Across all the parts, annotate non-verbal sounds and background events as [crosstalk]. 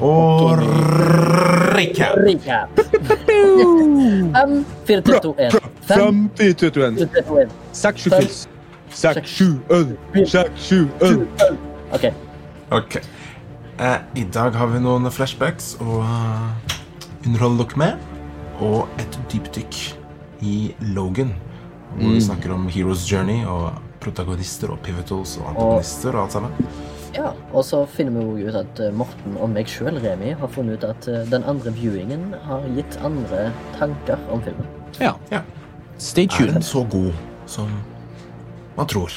Og recap. Recap. Fem, fire, tre, to, én. Fem, fire, tre, to, én. Seks, sju pils. Seks, sju øl. Seks, sju øl. OK. okay. Eh, I dag har vi noen flashbacks å uh, underholde dere med. Og et dypdykk i Logan. Hvor vi snakker om Heroes Journey og protagonister og pivotals og antagonister og alt sammen. Ja, og så finner vi jo ut at eh, Morten og meg sjøl, Remi, har funnet ut at eh, den andre viewingen har gitt andre tanker om filmen. Ja. Ja. Stay tuned. Er den så god som man tror?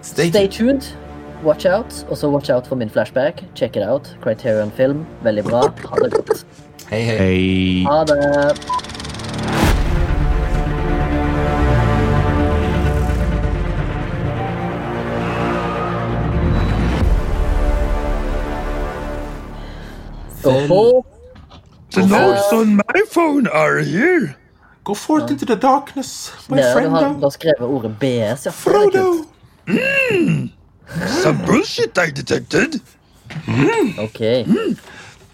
Stay Stay tuned. tuned. Watch out. Og så watch out for min flashback. Check it out. Criterion Film. Veldig bra. Ha det godt. Hei, hei. Hei. Ha det. Vel- for The notes on my phone are here. Go forth into the darkness, my Ja, du friend. har, du har skrevet ordet BS, ja. Frodo. Some bullshit I detected. Ok.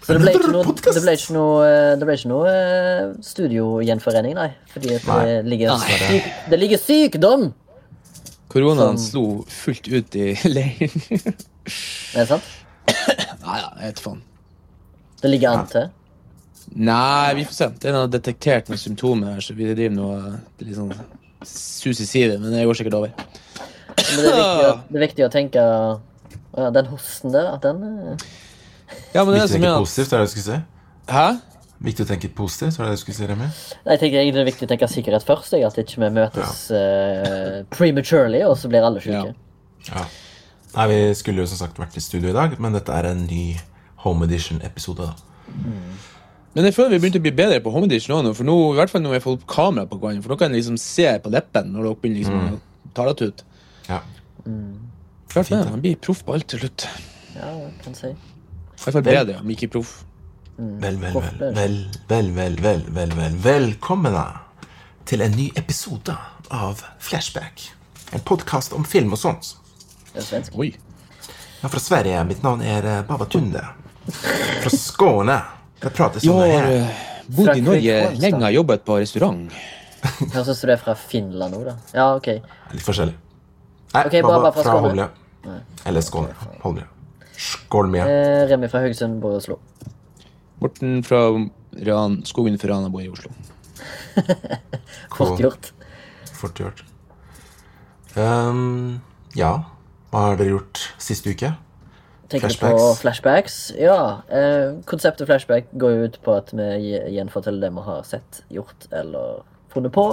Så det ble ikke noe, det ble ikke noe, eh, det ble ikke noe eh, studiogjenforening, nei. Fordi at det Nei. ligger, syk, det ligger sykdom! Koronaen slo fullt ut i [laughs] leiren. Er det sant? Nei da, jeg vet faen. Det ligger an til. Nei, vi får se. Det er noe detektert med symptomer her, så vi driver noe det er litt sånn sus i sivet, men det går sikkert over. Men det er viktig, å- det er viktig å tenke ja, Den hosten der, at den eh, Ja, men det er Viktig å tenke er positivt, er det du skulle si? Hæ? Viktig å tenke positivt, var det det du skulle si, Remi? Nei, Jeg tenker egentlig det er viktig å tenke sikkerhet først. Jeg, at ikke vi møtes eh, prematurely, og så blir alle syke. Ja. Ja. Nei, vi skulle jo som sagt vært i studio i dag, men dette er en ny Home Edition-episode, da. Men jeg føler vi begynte å bli bedre på home edition nå, for nå, i hvert fall når jeg får fått opp kamera på gangen, for nå kan jeg liksom se på leppen når dere begynner liksom å tale det ut. Ja. Klart det, man blir proff på alt til slutt. Ja, kan si. I hvert fall bedre, om ikke proff. Vel, vel, vel, vel, vel, vel, vel, vel, vel. Velkommen da til en ny episode av Flashback. En podkast om film og sånt. Det er svensk. Oi. Er fra Sverige. Mitt navn er Baba Babatunde. Fra Skåne. Jeg prater Jeg sånn har her. eh, bodd i Norge lenge, har jobbet på restaurant. Høres ut som du er fra Finland òg, da. Ja, OK. Litt forskjellig. Nei, Ok, bare- bare fra fra Skåne. Holmlia. Eller Skåne. Holmlia. Skålmia. Eh, Remi fra Haugesund bor i Oslo. Morten fra Ran, Skogen for Rana bor i Oslo. [laughs] Fort gjort. Fort gjort. Um, ja. Hva har dere gjort siste uke? Tenker du på Flashbacks? flashbacks? Ja. Eh, konseptet flashback går jo ut på at vi gjenforteller det vi har sett, gjort eller funnet på.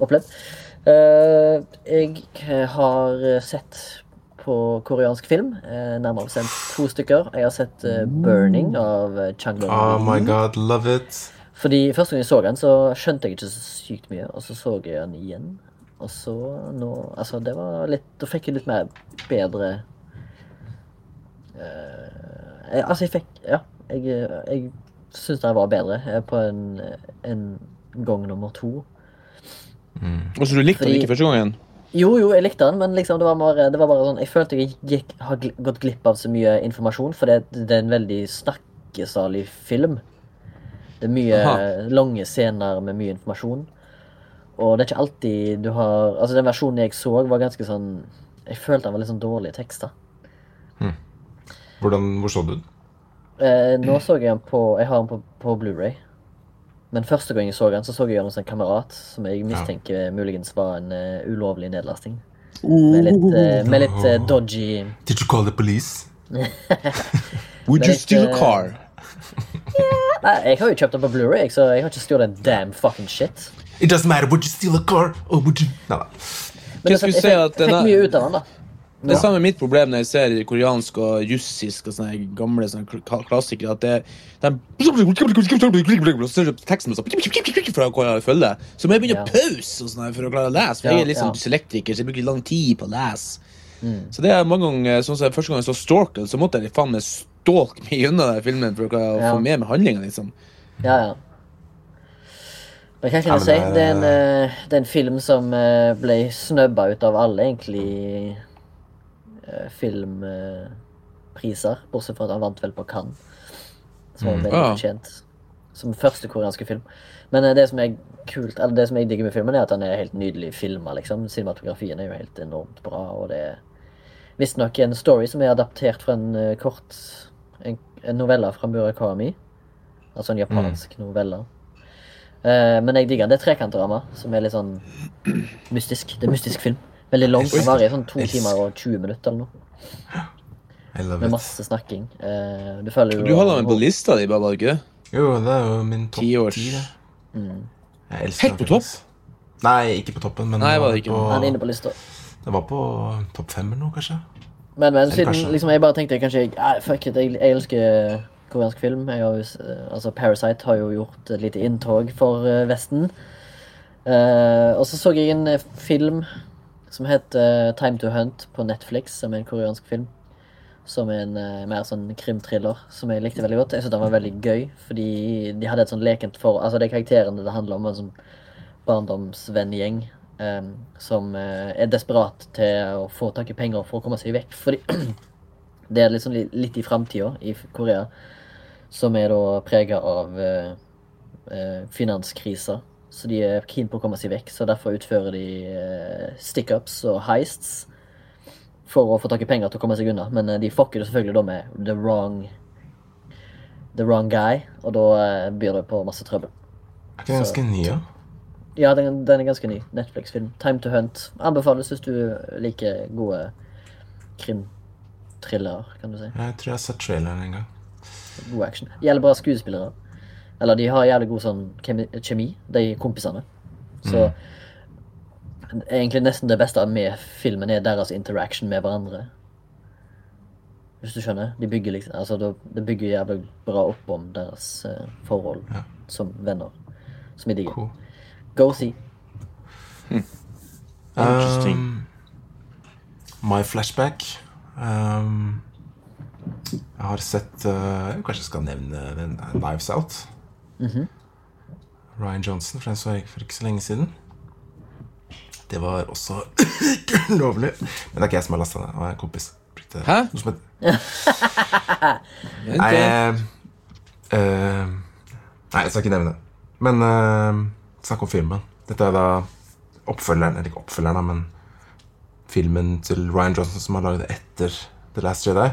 Opplevd. Eh, jeg har sett på koreansk film, eh, nærmere bestemt to stykker. Jeg har sett eh, 'Burning' av eh, Chang Long Oh my god, love it. Fordi Første gang jeg så den, så skjønte jeg ikke så sykt mye. Og så så jeg den igjen. Og så nå Altså, det var litt Da fikk jeg litt mer bedre jeg- Altså, jeg fikk Ja. Jeg, jeg syns den var bedre eh, på en, en gang nummer to. Og så du likte den ikke første gangen? Jo, jo, jeg likte den, men liksom det var bare, det var bare sånn Jeg følte jeg gikk, har gått glipp av så mye informasjon, for det, det er en veldig snakkesalig film. Det er mye Aha. lange scener med mye informasjon. Og det er ikke alltid du har Altså, den versjonen jeg så, var ganske sånn Jeg følte den var litt sånn dårlige tekster. Hvordan, hvor så du den? Eh, nå så jeg den på Jeg har den på, på Blu-ray Men første gang jeg så den, så så jeg den hos en kamerat som jeg mistenker muligens var en uh, ulovlig nedlasting. Med litt, uh, med litt uh, dodgy Did you call the police? [laughs] Would you steal a car? [laughs] Nei, jeg har jo kjøpt den på Blu-ray, så jeg har ikke stjålet en damn fucking shit. It doesn't matter, would you steal a car? Or would you... Nei, nei. Men Jeg jeg, jeg, fikk, mye ut av den, da. Det er samme mitt problem når jeg ser koreansk og russisk og sånne gamle sånne klassikere. At det, de, teksten for å følge. Så må jeg begynne Ja. å pause og sånn for å klare å lese. For jeg er liksom ja. dyslektiker, så jeg bruker lang tid på å lese. Så det er mange ganger, sånn som Første gang jeg så Storkel, så måtte jeg faen meg stalke meg gjennom den filmen for å klare å Ja. få med meg handlinga. Liksom. Ja, ja. Men hva kan jeg si? det- Det er en, eh, det er en film som eh, ble snøbba ut av alle, egentlig, eh, film... eh, priser, bortsett fra at han vant vel på Cannes. Som var Mm. veldig fortjent. Som første koreanske film. Men eh, det som er kult, eller det som jeg digger med filmen, er at den er helt nydelig filma. Liksom. Cinematografien er jo helt enormt bra, og det er visstnok en story som er adaptert fra en eh, kort en, en novelle fra Murakami. Altså en japansk novelle. Uh, men jeg digger den. Det er trekantdrama, som er litt sånn mystisk. Det er mystisk film. Veldig lang. Den varer i sånn to timer og 20 minutter eller noe. Med it. masse snakking. Uh, du føler jo Du holder meg på lista di, bare, ikke det? Jo, det er jo min topp Ti ti. års. det. Mm. Jeg elsker Helt på topp? Nei, ikke på toppen, men Nei, var det ikke. på, Han er inne på lista. det var på topp fem eller noe, kanskje. Men, men siden kanskje- liksom, jeg bare tenkte kanskje jeg, Fuck it, jeg, jeg elsker koreansk film. Jeg har eh, altså Parasite har jo gjort et lite inntog for eh, Vesten. Uh, og så så jeg en film som heter Time to Hunt på Netflix, som er en koreansk film. Som er en uh, mer sånn krimthriller som jeg likte veldig godt. Jeg synes den var veldig gøy, fordi de hadde et sånn lekent for... Altså, det er karakterene det handler om, en sånn barndomsvenngjeng um, som uh, er desperat til å få tak i penger for å komme seg vekk. Fordi [clears throat] det er liksom li- litt i framtida i Korea, som er da prega av uh, uh finanskrisa. Så de er keen på å komme seg vekk, så derfor utfører de eh, stick-ups og heists for å få tak i penger til å komme seg unna. Men eh, de fucker det selvfølgelig da med the wrong the wrong guy, og da eh, byr det på masse trøbbel. Er ikke den ganske ny, ja? Ja, den, den er ganske ny. Netflix-film. Time to Hunt. Anbefales hvis du liker gode krimthrillere, kan du si. Jeg tror jeg har sett traileren en gang. God action. Jævlig bra skuespillere. Eller de har jævlig god sånn kjemi, de kompisene. Så egentlig nesten det beste med filmen er deres interaction med hverandre. Hvis du skjønner? De bygger liksom, altså det, det bygger jævlig bra opp om deres uh, forhold Ja. som venner. Som jeg digger. Cool. Go see. Interesting. Um, my flashback um, Jeg har sett uh, Jeg skal nevne den uh, Knives Out. Ryan Johnson, for den så jeg for ikke så lenge siden. Det var også ikke [coughs] ulovlig. Men det er ikke jeg som har lasta ned. Det var en kompis. Brukte Hæ? noe som heter [laughs] Nei, ja. eh, nei, jeg skal ikke nevne det. Men uh, snakk om filmen. Dette er da oppfølgeren, eller ikke oppfølgeren, men filmen til Ryan Johnson som har laget det etter The Last Jedi.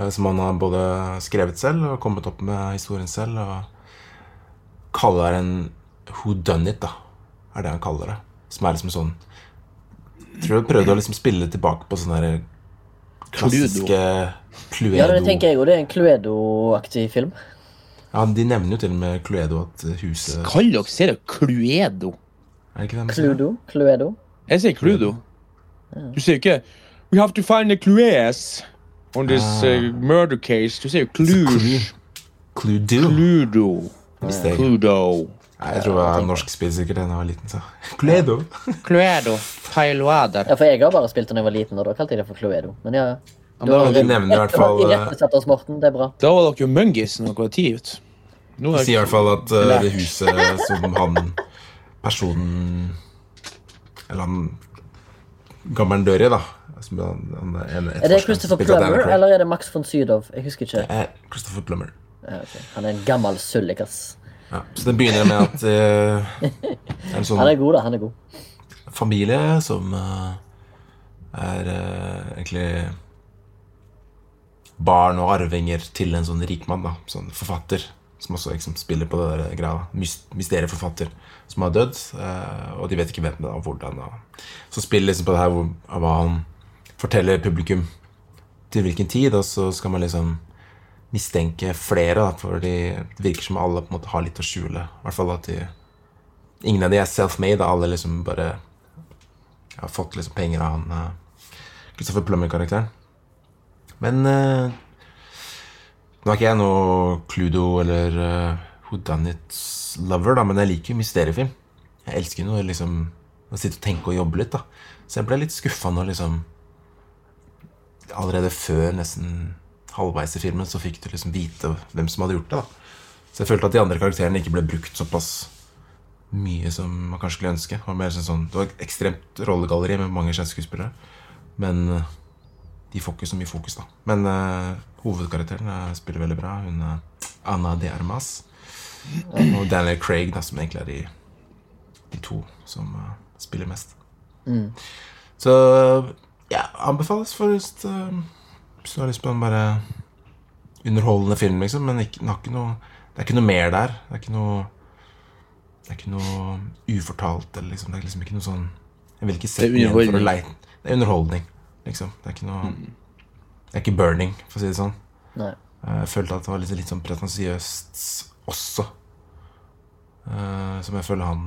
Eh, som han har både skrevet selv og kommet opp med historien selv. Og kaller det en who done it, da. Er det han kaller det. Som er liksom sånn Jeg tror jeg prøvde å liksom spille tilbake på sånn der klassiske Cluedo. Ja, det tenker jeg òg. Det er en Cluedo-aktig film. Ja, De nevner jo til og med Cluedo at huset Kall dere serien Cluedo. Er det ikke det de sier? Cluedo. Cluedo. Jeg sier Cluedo. Du sier ikke We have to find the clues on this uh, murder case. Du sier jo Clue. Cluedo. Er- Cluedo. Nei, jeg tror det var norsk spill sikkert da jeg var liten. så [laughs] Cluedo. [laughs] Cluedo. Pailoader. Ja, for jeg har bare spilt da jeg var liten, og da kalte jeg det for Cluedo. Men ja, men da var De nevner i hvert [laughs] fall Du har eh, irettesatt oss, Morten. Det er bra. Da var dere jo Mungis når dere var ti. ut. du. Nå er sier i hvert fall at uh, det huset som han personen Eller han gammelen dør i, da som han, han, en, Er det Christopher Plummer, eller er det Max von Sydow? Jeg husker ikke. Det er Christopher Plummer. Ja, okay. Han er en gammel sullikas. Ja. Så det begynner med at uh, er [laughs] en sånn Han er god, da. Han er god. familie som uh, er uh, egentlig barn og arvinger til en sånn rik mann, da. Sånn forfatter. Som også liksom spiller på det der greia. Mysterieforfatter som har dødd. eh, og de vet ikke hvem det er, og hvordan. Og. Så spiller liksom på det her hvor, hva han forteller publikum til hvilken tid, og så skal man liksom mistenke flere, da, for det virker som alle på en måte har litt å skjule. I hvert fall at de Ingen av de er self-made, alle liksom bare har fått liksom penger av han uh, Christopher Plummer-karakteren. Men eh, Nå er ikke jeg noe Cluedo eller uh, Whodunit-lover, da, men jeg liker jo mysteriefilm. Jeg elsker noe liksom å sitte og tenke og jobbe litt. da Så jeg ble litt skuffa når liksom Allerede før nesten halvveis i filmen så fikk du liksom vite hvem som hadde gjort det. da Så jeg følte at de andre karakterene ikke ble brukt såpass mye som man kanskje skulle ønske. Det var, mer sånn, det var ekstremt rollegalleri med mange kjente. Men eh, de får ikke så mye fokus, da. Men uh, hovedkarakteren eh, spiller veldig bra. Hun er Anna de Armas. Og Daniel Craig, da, som egentlig er de, de to som uh, spiller mest. Så ja, anbefales for hvis, eh, hvis du har lyst på en bare underholdende film, liksom. Men ikke, noe, det er ikke noe mer der. Det er ikke noe Det er ikke noe ufortalt. Eller liksom, det er liksom ikke noe sånn Jeg vil ikke se Det igjen for å leite Det er underholdning, liksom. Det er ikke noe Det er ikke burning, for å si det sånn. Nei. Jeg følte at det var litt, litt sånn pretensiøst også. Uh, som jeg føler han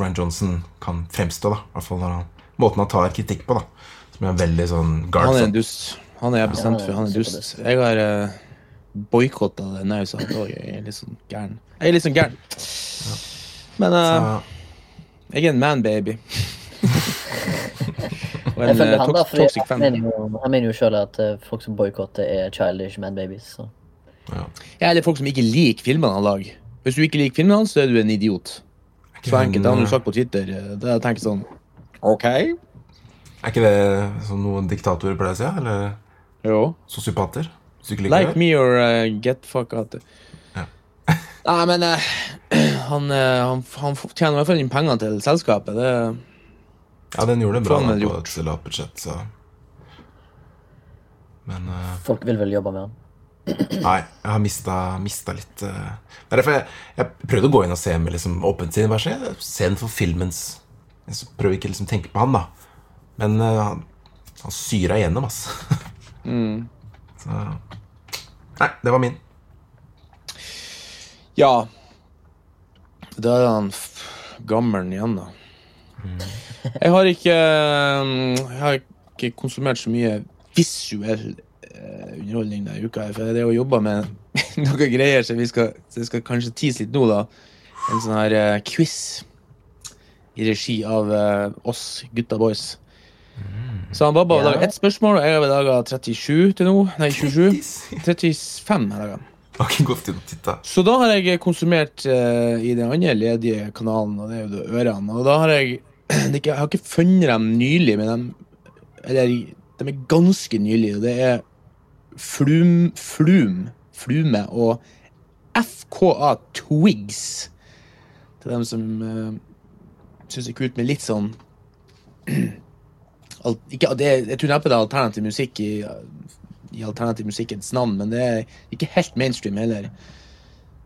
Ryan Johnson kan fremstå, da. I hvert fall når han, måten han tar kritikk på, da. Som er veldig sånn guard Han er en dust. Han er jeg bestemt for. Han er dust. Jeg har uh, boikotta det han også er litt sånn gæren. Jeg er litt sånn gæren. Men uh, jeg er en man-baby. [laughs] Og Jeg en uh, fordi toxic fan. mener jo, jo selv at eh, folk som boikotter, er childish man babies. Så. ja. Jeg er litt folk som ikke liker filmene han lager. Hvis du ikke liker filmene hans, så er du en idiot. Så enkelt. Det har du sagt på Twitter. eh, Det jeg tenker sånn OK. Er ikke det som noen diktatorer pleier å si? Eller Jo. sosiopater? Like me or uh, get fuck out. Ja. [laughs] Nei, men uh, [clears throat] han, eh, han, han tjener i hvert fall inn pengene til selskapet. Det, Ja, den gjorde det bra da, på et lavt budsjett, så Men uh, Folk vil vel jobbe med han. [clears throat] Nei, jeg har mista, mista litt derfor jeg, jeg prøvde å gå inn og se med liksom åpent sinn. Bare se, se den for filmens Jeg så prøver ikke liksom tenke på han, da. Men eh, han, han syra igjennom, ass. [laughs] Så Nei, det var min. ja. Da er han gammelen igjen, da. Jeg har ikke eh, Jeg har ikke konsumert så mye visuell eh, underholdning denne uka. For det å jobbe med [laughs] noen greier som vi skal, så skal kanskje tease litt nå, da. En sånn her eh, quiz i regi av oss gutta boys. Så han Babba har laga ett spørsmål, og jeg har laga 37 til nå. Nei, 27. 35 har jeg laga. Så da har jeg konsumert uh, i den andre ledige kanalen, og det er jo det ørene. Og da har jeg [clears throat] Jeg har ikke funnet dem nylig, men de, eller, de er ganske nylige. Og det er Flum, Flum, Flume og FKA Twigs. Til dem som uh, syns det er kult med litt sånn [clears throat] alt, ikke, det, Jeg tror neppe det er alternativ musikk i, i alternativ musikkens navn, men det er ikke helt mainstream heller.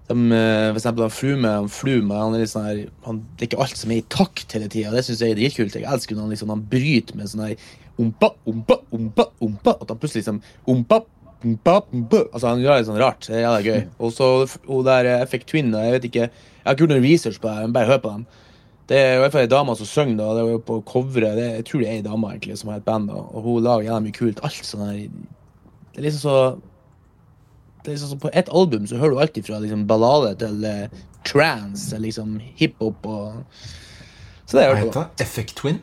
De, eh, for eksempel Flume, han Flume han er litt sånn her, han, Det er ikke alt som er i takt hele tida. Det syns jeg er dritkult. Jeg elsker når han liksom, han bryter med sånn her ompa, ompa, ompa, ompa. At han plutselig liksom ompa, ompa, ompa. Altså Han gjør det sånn rart. Det er jævla gøy. Og så hun der eh, Effect Twin. Jeg vet ikke, jeg har ikke gjort noe research på det, men bare hør på dem. Det er i hvert fall ei dame som synger, da. Det er jo på coveret. Det, jeg tror det er ei dame egentlig som har et band, da. og hun lager gjerne mye kult. Alt sånn her Det er liksom så det er liksom så På ett album så hører du alt fra liksom ballade til eh, trance til liksom hiphop og Så det er jo heter det? Effect Twin?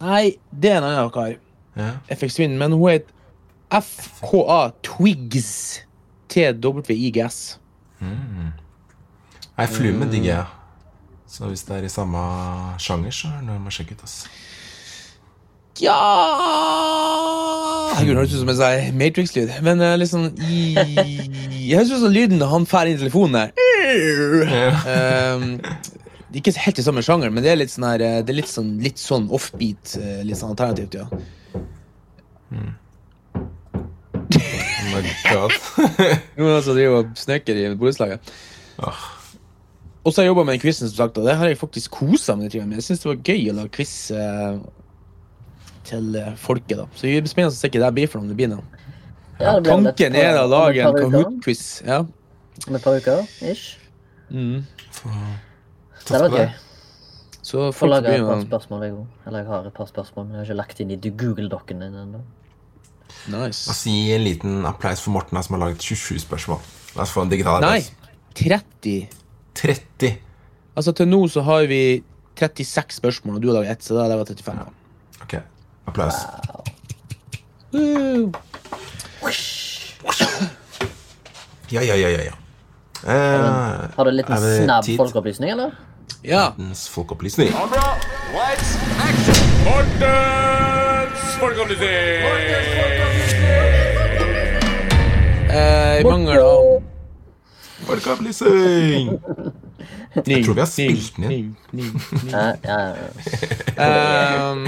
Nei, det er en annen kar. Ja. FX Twin. Men hun heter FKA Twigs. TWIGS. Nei, Flume digger jeg. Så hvis det er i samme sjanger, så er det noe å sjekke ut. Altså. Ja Herregud, det høres ut som en sånn Matrix-lyd. Men uh, sånn i Jeg høres ut som lyden han drar inn i telefonen der. Um, er ikke helt i samme sjanger, men det er litt sånn her eh, Det er litt sånn, litt sånn offbeat. eh, Litt sånn alternativt, ja. Oh my god. Noen som driver og snekrer i borettslaget. Ah. Og så har jeg jobba med den quizen, som sagt, og det har jeg faktisk kosa meg litt med. Jeg syns det var gøy å lage quiz eh, til eh, folket, da. Så det blir spennende å se hva det blir for noe. Det blir noe. Ja, det Tanken er å lage en. Kahoot-quiz. Ja. Om et par uker, ish. Mm. Det hadde på vært gøy. Så folk lage et par spørsmål, jeg òg. Eller jeg har et par spørsmål, men jeg har ikke lagt inn i Google-dokken din ennå. Nice. Altså, gi en liten applaus for Morten som har laget 27 spørsmål. La oss få en digital Nei, applaus. 30. 30. Altså til nå så har vi 36 spørsmål, og du har laget ett, så da er det 35. Ok, applaus. Wow. Ja, ja, ja, ja. ja. Eh, Har du en liten snabb tid? folkeopplysning, eller? Ja. Mortens folkeopplysning. Mortens folkeopplysning! i mangel av Folkeopplysning! Jeg tror vi har spilt den inn. Ja, ja, ja. Um,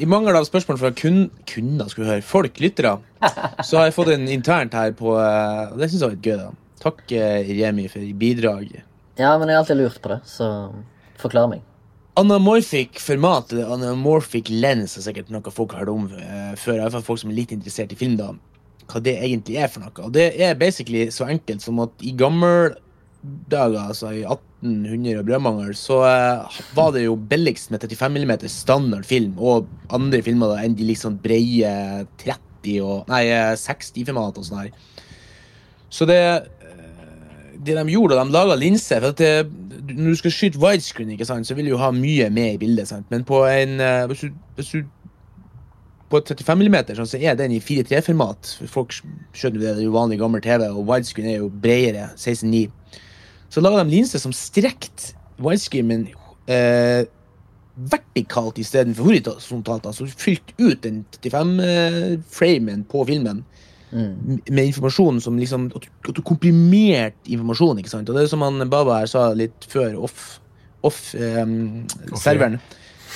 I mangel av spørsmål fra kun, kunder, skulle høre, folk, lyttere, så har jeg fått en internt her på eh, og Det syns jeg var litt gøy. da. Takk, eh, Remi, for bidrag. ja, men jeg har alltid lurt på det, så forklar meg. Anamorphic format, eller anamorphic lens, er sikkert noe folk har hørt om eh, før. I hvert fall folk som er litt interessert i film, da. Hva det egentlig er for noe. Og det er basically så enkelt som at i gamle dager, altså i 1800 og brødmangel, så eh, var det jo billigst med 35 mm standard film, og andre filmer da enn de liksom breie 30 og Nei, eh, 60-format og sånn her. Så det eh, det de gjorde, de laga linse for at det, Når du skal skyte widescreen, ikke sant, så vil du jo ha mye med i bildet. Sant? Men på en hvis, du, hvis du På 35 mm sånn, så er den i 4.3-format. Folk skjønner det, det er jo vanlig gammel TV, og widescreen er jo bredere. 16.9. Så laga de linser som strekte widescreenen eh, vertikalt istedenfor horisontalt. Altså fylt ut den 35-framen på filmen Mm. med informasjon som liksom At du, du komprimerte informasjon, ikke sant? Og det er som han Baba her sa litt før off, off ehm, serveren.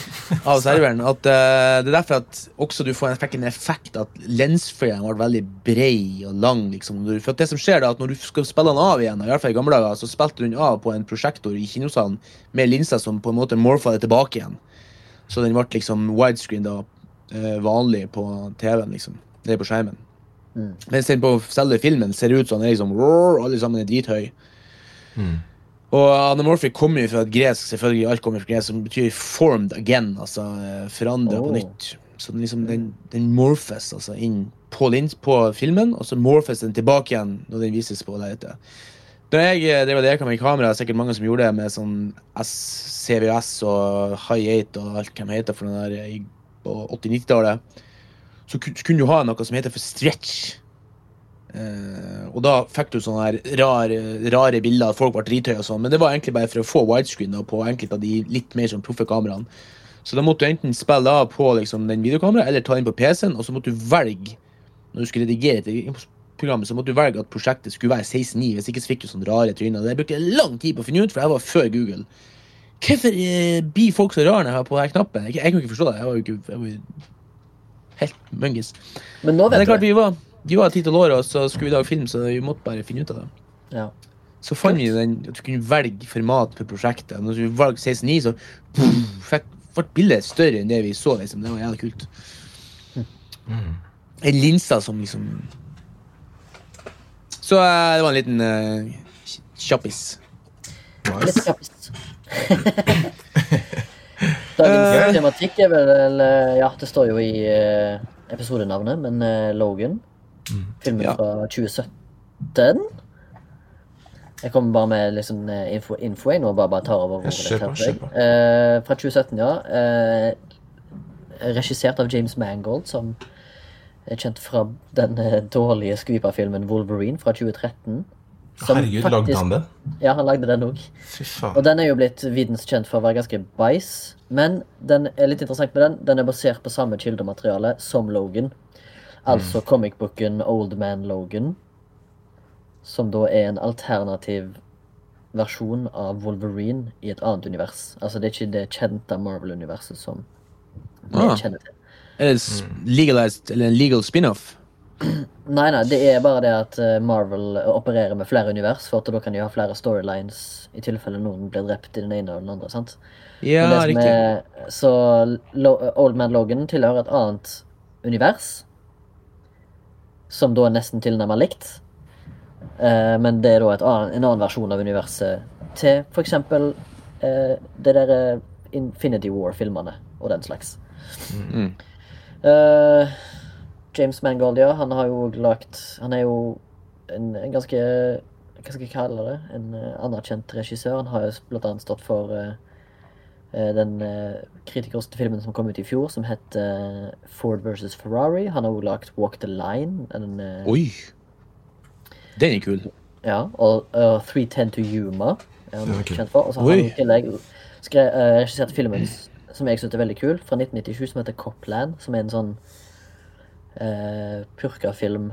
[laughs] Av serveren. At uh, det er derfor at også du får en, fikk en effekt at lensføyen ble veldig brei og lang. liksom. For at det som skjer da, at Når du skal spille den av igjen, i hvert fall i gamle dager, så spilte du den av på en prosjektor i kinosalen med linser som på en måte morfa det tilbake igjen. Så den ble liksom widescreen da, uh, vanlig på TV-en, liksom. Det på skjermen. Mm. Mens den på selve filmen ser ut som den er liksom roar, alle sammen er drithøy. Og anamorphic kommer jo fra et gresk, selvfølgelig alt kommer fra gresk, som betyr 'formed again', altså forandra oh. på nytt. Så den, liksom, den, den morphes altså inn på, på filmen, og så morphes den tilbake igjen når den vises på lerretet. Da jeg eh, drev og leka med kamera, det er sikkert mange som gjorde det med sånn CVS og High 8 og alt de heter for den der i- på 80-90-tallet, så kunne du ha noe som heter for stretch. Eh, og da fikk du sånne her rare, rare bilder, folk var drithøye og sånn, men det var egentlig bare for å få widescreen da, på enkelte av de litt mer sånn proffe kameraene. Så da måtte du enten spille av på liksom, den videokameraet, eller ta inn på PC-en, og så måtte du velge, når du skulle redigere et program, så måtte du velge at prosjektet skulle være 16.9, hvis ikke så fikk du sånne rare tryner. Det brukte jeg lang tid på å finne ut, for jeg var før Google. Hvorfor uh, blir folk så rare når jeg har på den knappen? Jeg, jeg kan ikke forstå det. Jeg var jo ikke jeg var helt mungis. Men nå Men det er klart, vi var, vi var ti-tolv år, og så skulle vi lage film, så vi måtte bare finne ut av det. Ja. Så fant vi den, at du kunne velge format på prosjektet. Når vi valgte 16.9, så fikk, ble bildet større enn det vi så. liksom. Det var jævlig kult. En linse som liksom Så uh, det var en liten uh, kjappis. Litt kjappis. [laughs] Dagens Eh. tematikk er vel Ja, det står jo i episodenavnet, men eh, Filmen Ja. fra 2017. Jeg kommer bare med liksom, info, info jeg nå, bare, bare tar over. Kjøper. på. Eh, fra 2017, ja. Eh, regissert av James Mangold, som er kjent fra den eh, dårlige skvipa-filmen Wolverine fra 2013. som Herregud, lagde han den? Ja, han lagde den òg. Og den er jo blitt videnskjent for å være ganske bæsj. Men den er litt interessant med den. Den er basert på samme kildemateriale som Logan. Altså comicbooken Old Man Logan. Som da er en alternativ versjon av Wolverine i et annet univers. Altså det er ikke det kjente Marvel-universet som vi Ah. kjenner til. Er det legalized, eller en legal spin-off? [clears throat] Nei, nei, det er bare det at eh, Marvel opererer med flere univers, for at da kan de ha flere storylines i tilfelle noen blir drept i den ene og den andre. sant? Ja, riktig. er- så Old Man Logan tilhører et annet univers. Som da er nesten tilnærmet likt. Eh, men det er da et annet, en annen versjon av universet til eksempel eh, det der eh, Infinity War-filmene og den slags. Mm. Eh, James Mangold, ja, han har jo lagt Han er jo en, en ganske Hva skal jeg kalle det? En eh, anerkjent regissør. Han har jo blant annet stått for eh, den uh, kritikerste filmen som kom ut i fjor, som het eh, Ford versus Ferrari. Han har også lagt Walk the Line. En, eh, Oi! Den er kul. ja, og uh, 310 to Yuma er han Den kjent for. Og så har han i tillegg skre- uh, regissert filmen som jeg synes er veldig kul, fra 1997, som heter Copland. Som er en sånn uh, purkafilm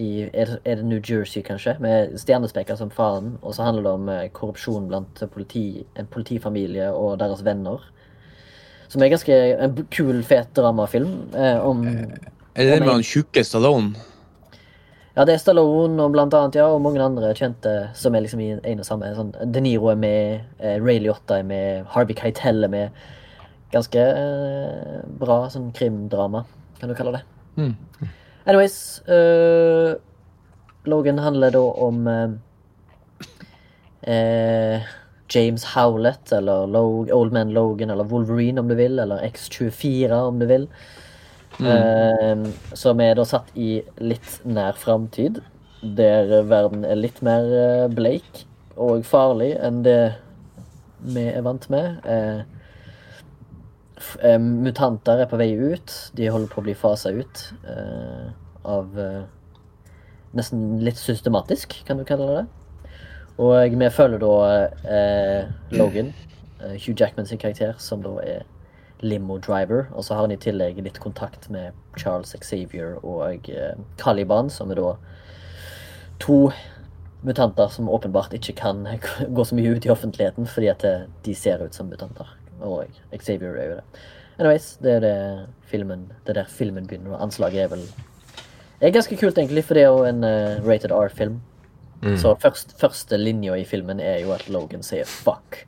i er det, New Jersey, kanskje? Med stjernespeker som faren. Og så handler det om eh, korrupsjon blant politi, en politifamilie og deres venner. Som er ganske en kul, fet dramafilm. Eh, om Er det den med han tjukke Stallone? Ja, det er Stallone og blant annet, ja, og mange andre kjente som er liksom i en og samme. Sånn, De Niro er med, eh, Ray Liotta er med, Harvey Keitel er med. Ganske eh, bra sånn krimdrama, kan du kalle det. Mm. Anyways uh, Logan handler da om uh, eh, James Howlett, eller Log Old Man Logan, eller Wolverine om du vil, eller X24 om du vil. Eh, som er da satt i litt nær framtid, der verden er litt mer eh, bleik og farlig enn det vi er vant med. Eh, eh, mutanter er på vei ut. De holder på å bli fasa ut uh, av uh, Nesten litt systematisk, kan du kalle det. Og vi følger da Logan, Hugh Jackman sin karakter, som da er limo driver. Og så har han i tillegg litt kontakt med Charles Xavier og Caliban, som er da to mutanter som åpenbart ikke kan [laughs] gå så mye ut i offentligheten fordi at de ser ut som mutanter. Og Xavier er jo det. Anyways, det er det filmen, det er der filmen begynner, og anslaget er vel er ganske kult, egentlig, for det er jo en uh, rated R-film. Så først, første linja i filmen er jo at Logan sier 'fuck'.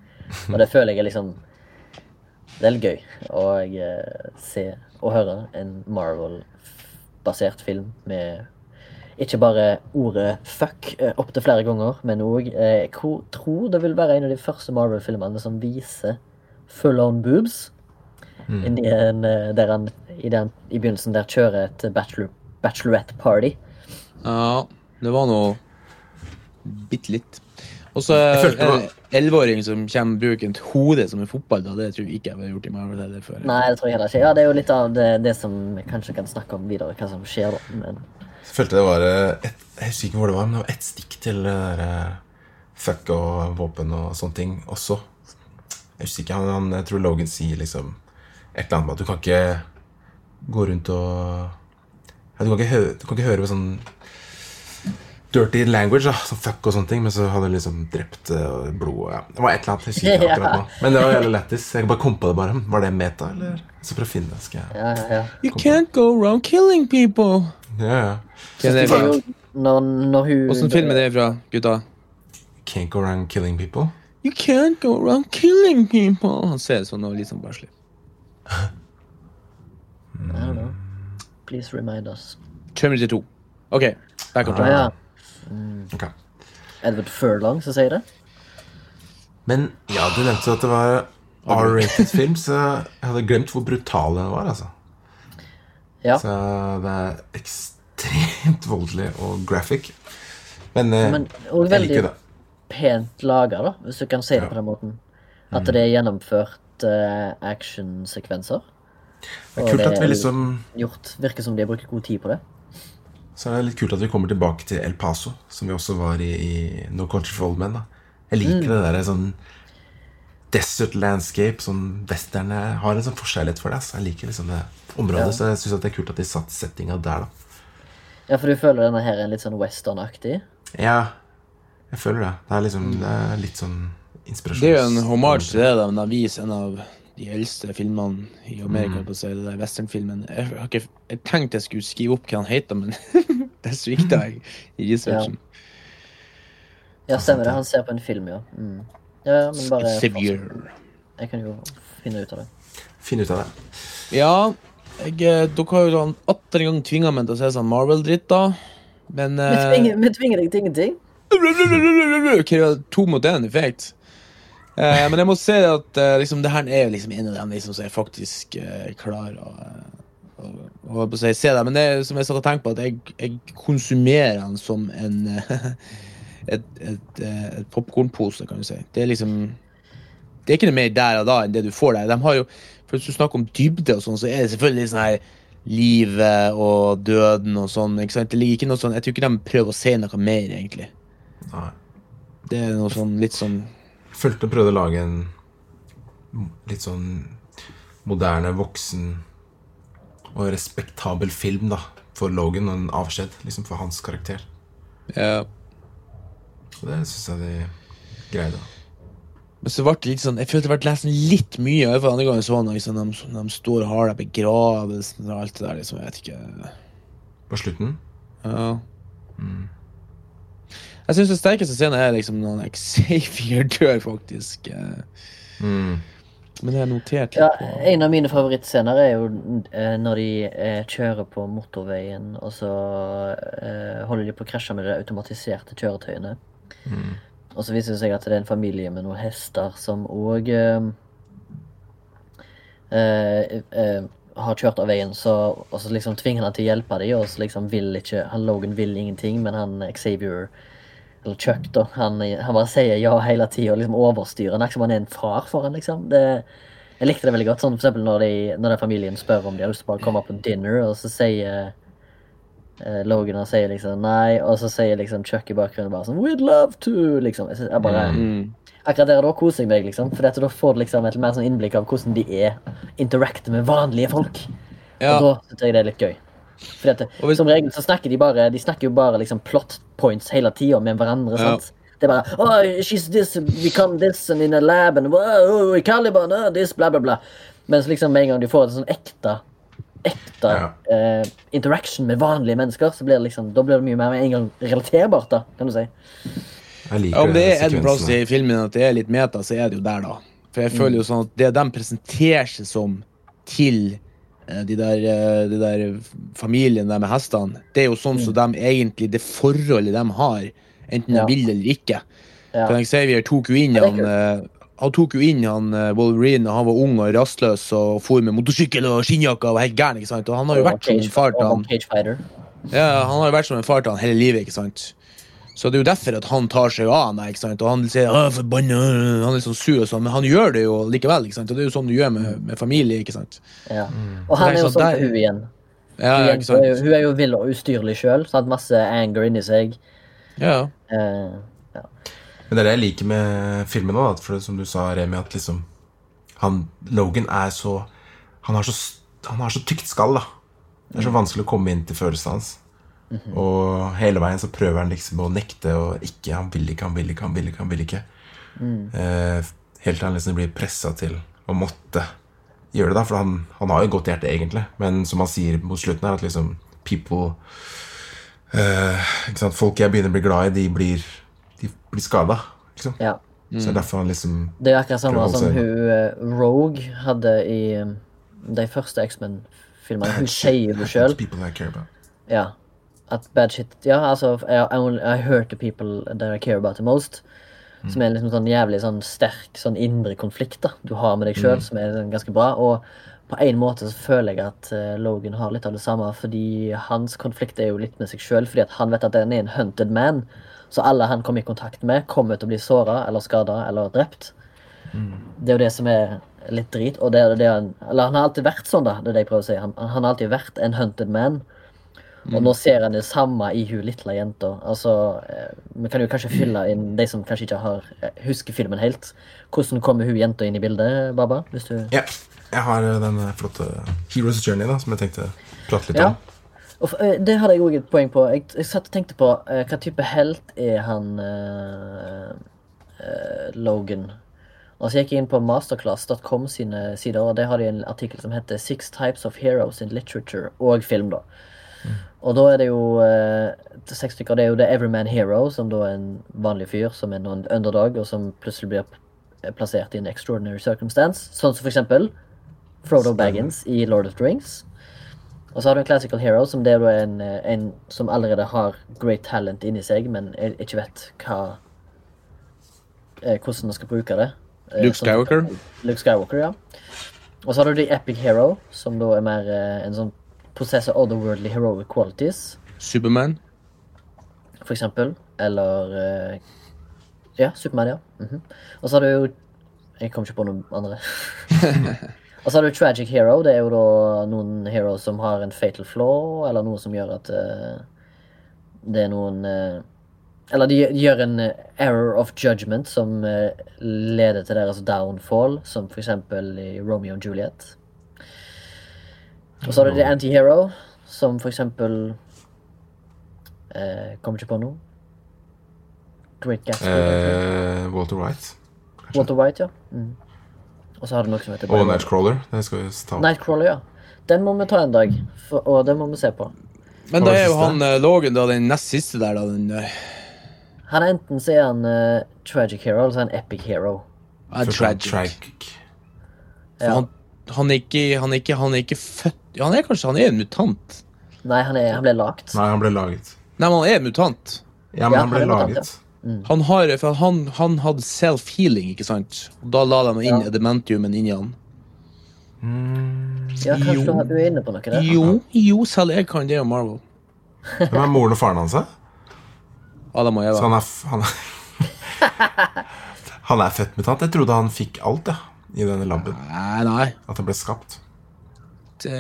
Og det føler jeg er liksom Det er litt gøy å uh, se og høre en Marvel-basert film med ikke bare ordet 'fuck' eh, opptil flere ganger, men òg eh, Jeg tror det vil være en av de første Marvel-filmene som viser full on boobs. Inni en, eh, der han i, den, i begynnelsen der kjører et bachelor, bachelorette party. Ja, det var noe bitte litt. Og så en elleveåring som kommer bruker et hode som en fotball. Da. Det tror jeg ikke jeg har gjort i Marvel før. Nei, det tror jeg heller ikke. Ja, det er jo litt av det, det som vi kanskje kan snakke om videre, hva som skjer da. Men Jeg følte det var eh, et, Jeg husker ikke hvor det var, men det var ett stikk til det der eh, fuck og våpen og sånne ting også. Jeg husker ikke, han, han, jeg tror Logan sier liksom et eller annet med at du kan ikke gå rundt og ja, du, kan ikke høre, du kan ikke høre på sånn dirty language, da, sånn fuck og sånne ting, men så hadde du liksom drept eh, blod ja. Det var et eller annet. Jeg husker ikke akkurat nå. [laughs] Men det var jævlig lættis. Jeg bare kom på det bare. Var det meta, eller? Så prøv å finne det, skal jeg ja, ja, ja. You can't go around killing people. Ja, ja. Åssen film er det fra, gutta? Can't go around killing people. You can't go around killing people. Han ser sånn og litt sånn barnslig. I don't know. Please remind us. Terminator 2. OK, back on Ja, track. ja. Ok. Edward Furlong som sier det. Men ja, du nevnte at det var R-rated [laughs] film, så jeg hadde glemt hvor brutal den var. altså. Ja. Så det er ekstremt voldelig og graphic. Men, eh, Men og jeg veldig liker det. Pent laga, da, hvis du kan si det på den måten. At det er gjennomført uh, actionsekvenser. Det er kult det at vi liksom Gjort, Virker som de har brukt god tid på det. Så er det litt kult at vi kommer tilbake til El Paso, som vi også var i, i No Country for Old Men. da. Jeg liker Mm. det der sånn desert landscape, som westerne har en sånn forkjærlighet for det. så Jeg liker liksom det området, Ja. så jeg syns det er kult at de satt settinga der, da. Ja, for du føler denne her er litt sånn westernaktig? Ja, jeg føler det. Det er liksom det er litt sånn inspirasjon. Det er jo en hommage til det, da, men de viser en av de eldste filmene i Amerika. Mm. på seg, det der westernfilmen. Jeg, har ikke, jeg tenkte jeg skulle skrive opp hva han heter, men [laughs] det svikta jeg i researchen. Ja, stemmer det. Han ser på en film, ja. Mm. Ja, men bare Severe. Jeg kan jo finne ut av det. Finn ut av det. Ja, jeg, eh, dere har jo sånn atter en gang tvinga meg til å se sånn Marvel-dritt, da. Men Vi eh, tvinger, vi tvinger deg til ingenting. Krev To mot én effekt. Eh, men jeg må si at eh, liksom, det her er liksom en av dem liksom, som jeg faktisk eh, klarer å, å, å, å si, se det. Men det er som jeg satt og tenkte på, at jeg, jeg konsumerer den som en eh, [laughs] et, et, eh, et popkornpose, kan du si. Det er liksom Det er ikke noe mer der og da enn det du får der. De har jo, for Hvis du snakker om dybde, og sånn, så er det selvfølgelig sånn her livet og døden og sånn. ikke sant? Det ligger ikke noe sånn, Jeg tror ikke de prøver å si noe mer, egentlig. Nei. Det er noe sånn litt sånn Følte og prøvde å lage en litt sånn moderne, voksen og respektabel film, da. for Logan og en avskjed liksom for hans karakter. Ja. Og det syns jeg de greide. Men så ble det litt sånn Jeg følte det ble lest litt mye. I hvert fall andre gangen så han, liksom, de, de står og har det begravelsen og alt det der. liksom, Jeg vet ikke På slutten Ja. Jeg syns den sterkeste scenen er liksom når Xavier dør, faktisk. Mm. Men det er notert Ja, litt på. en av mine favorittscener er jo eh, når de eh, kjører på motorveien, og så eh, holder de på å krasje med de automatiserte kjøretøyene. Og så viser det seg at det er en familie med noen hester som òg eh, eh, eh, har kjørt av veien, så, og så liksom tvinger han til å hjelpe dem, og så liksom vil ikke han Logan vil ingenting, men han Xavier eller Chuck, da. Han, han bare sier ja hele tida og liksom overstyrer han. Som han er en far for han, liksom. Det, jeg likte det veldig godt. Sånn for eksempel når, de, når den familien spør om de har lyst til å komme på dinner, og så sier eh, Logan og sier liksom nei, og så sier liksom Chuck i bakgrunnen bare sånn We'd love to! liksom. Jeg, synes, jeg bare, Mm. Akkurat der da koser jeg meg, liksom. For da får du liksom et mer sånn innblikk av hvordan de er. Interacter med vanlige folk. Ja. Og da syns jeg det er litt gøy. Fordi at hvis- Som regel så snakker de bare De snakker jo bare liksom plot points hele tida med hverandre. Ja. sant? Det er bare oh, she's this, become this and in a lab and whoa, Caliban, uh, this, bla, bla, bla. Mens liksom med en gang du får en sånn ekte ekte Ja. eh, interaction med vanlige mennesker, så blir det liksom, da blir det mye mer med en gang relaterbart, da, kan du si. Jeg liker Ja, om det er en plass i filmen at det er litt meta, så er det jo der, da. For jeg føler jo sånn at det de presenterer seg som til de der, eh, de der familien der med hestene, det er jo sånn som de egentlig Det forholdet de har, enten de vil eller ikke. For Xavier tok jo inn han eh, han tok jo inn han eh, Wolverine han var ung og rastløs og for med motorsykkel og skinnjakke og var helt gæren. ikke sant? Og han har jo vært som en far til han ja, han har jo vært som en far til han hele livet, ikke sant? Så det er jo derfor at han tar seg av han, ikke sant? Og han sier forbanna, han er litt sånn sur og sånn, men han gjør det jo likevel, ikke sant? Og det er jo sånn du gjør med, med familie, ikke sant? Ja. Og han er er jo sånn på hun igjen. Ja, Hun, ja, er, ikke sant? jo- hun er jo vill og ustyrlig sjøl. Masse anger inni seg. Ja, Eh, Men det er det jeg liker med filmen òg, for det, som du sa, Remi, at liksom han, Logan er så Han har så, han har så tykt skall, da. Det er så vanskelig å komme inn til følelsene hans. Og hele veien så prøver han liksom å nekte og ikke Han vil ikke, han vil ikke, han vil ikke. han vil ikke eh, Helt til han liksom blir pressa til å måtte gjøre det, da. For han, han har jo et godt hjerte, egentlig. Men som han sier mot slutten her, at liksom People eh, ikke sant? Folk jeg begynner å bli glad i, de blir, de blir skada. Liksom. ja. Så det er derfor han liksom Det er akkurat samme som seg hun eh, Rogue hadde i um, de første X-Men-filmene. Hun sier jo sjøl ja, at bad shit Ja, altså I, I, only- I hurt the people that I care about the most. Som er en liksom sånn jævlig sånn sterk sånn indre konflikt da du har med deg sjøl, som er sånn ganske bra. Og på en måte så føler jeg at uh, Logan har litt av det samme, fordi hans konflikt er jo litt med seg sjøl. Fordi at han vet at han er en hunted man. Så alle han kommer i kontakt med, kommer til å bli såra eller skada eller drept. Det er jo det som er litt drit. Og det, det han, eller han har alltid vært sånn, da. Det er det jeg prøver å si. Han, han har alltid vært en hunted man. Og nå ser en det samme i hun lille jenta. Altså, eh, vi kan jo kanskje fylle inn de som kanskje ikke har eh, husker filmen helt. Hvordan kommer hun jenta inn i bildet, Baba? Hvis du Ja. Jeg har eh, den flotte Heroes Journey, da, som jeg tenkte prate litt Ja. om. Og Det hadde jeg òg et poeng på. Jeg, jeg satt og tenkte på uh, hva type helt er han uh, uh, Logan. Og så gikk jeg inn på masterclass.com sine sider, og der har de en artikkel som heter 'Six Types of Heroes in Literature' og film, da. Og da er det jo eh, seks stykker. Det er jo The Everyman Hero, som da er en vanlig fyr som er noen underdog, og som plutselig blir plassert i en extraordinary circumstance. Sånn som for eksempel Frodo Baggins i Lord of the Rings. Og så har du en classical hero, som det er en, eh, en som allerede har great talent inni seg, men jeg ikke vet hva eh, Hvordan man skal bruke det. Eh, Luke som- Skywalker? Luke Skywalker, ja. Og så har du The Epic Hero, som da er mer en sånn possessor otherworldly heroic qualities, Superman. for eksempel. Eller eh, Ja, Superman, ja. Mhm. Og så har du jo Jeg kom ikke på noen andre. [laughs] Og så har du Tragic Hero. Det er jo da noen heroes som har en fatal flaw, eller noe som gjør at uh, det er noen uh, Eller de, de gjør en error of judgment som uh, leder til deres downfall, som for eksempel i Romeo og Juliet. Og så er det The Anti-Hero, som for eksempel eh, Kommer ikke på noe. Great Gatsby. Eh, Walter White. Walter White, ja. Mm. Og så har du noe som heter Og Nightcrawler. Den skal vi ta opp. Nightcrawler, ja. Den må vi ta en dag, for, og den må vi se på. Men det da er jo han uh, Logan da den nest siste der, da. Den, eh, Han er enten så er han uh, tragic hero, eller så er han epic hero. er han tragic. Tragic. For Ja. Han, han, er ikke, han, er ikke, han er ikke født ja, Han er kanskje han er en mutant. Nei, han, er, han ble lagt. Nei, han ble laget. Nei, men han er en mutant. Ja, men Ja, han ble laget. laget. Han, har, for han, han hadde self-healing, ikke sant? Og da la de inn Ja. edementiumen inni han. Ja, kanskje Jo. du er inne på noe der. Jo, jo, selv jeg kan det om Marvel. Hvem er moren og faren hans? da? Adam og Så Eva. han er, f- han er [laughs] Han er født mutant. Jeg trodde han fikk alt, ja. I denne laben? Nei, nei. At den ble skapt. Det,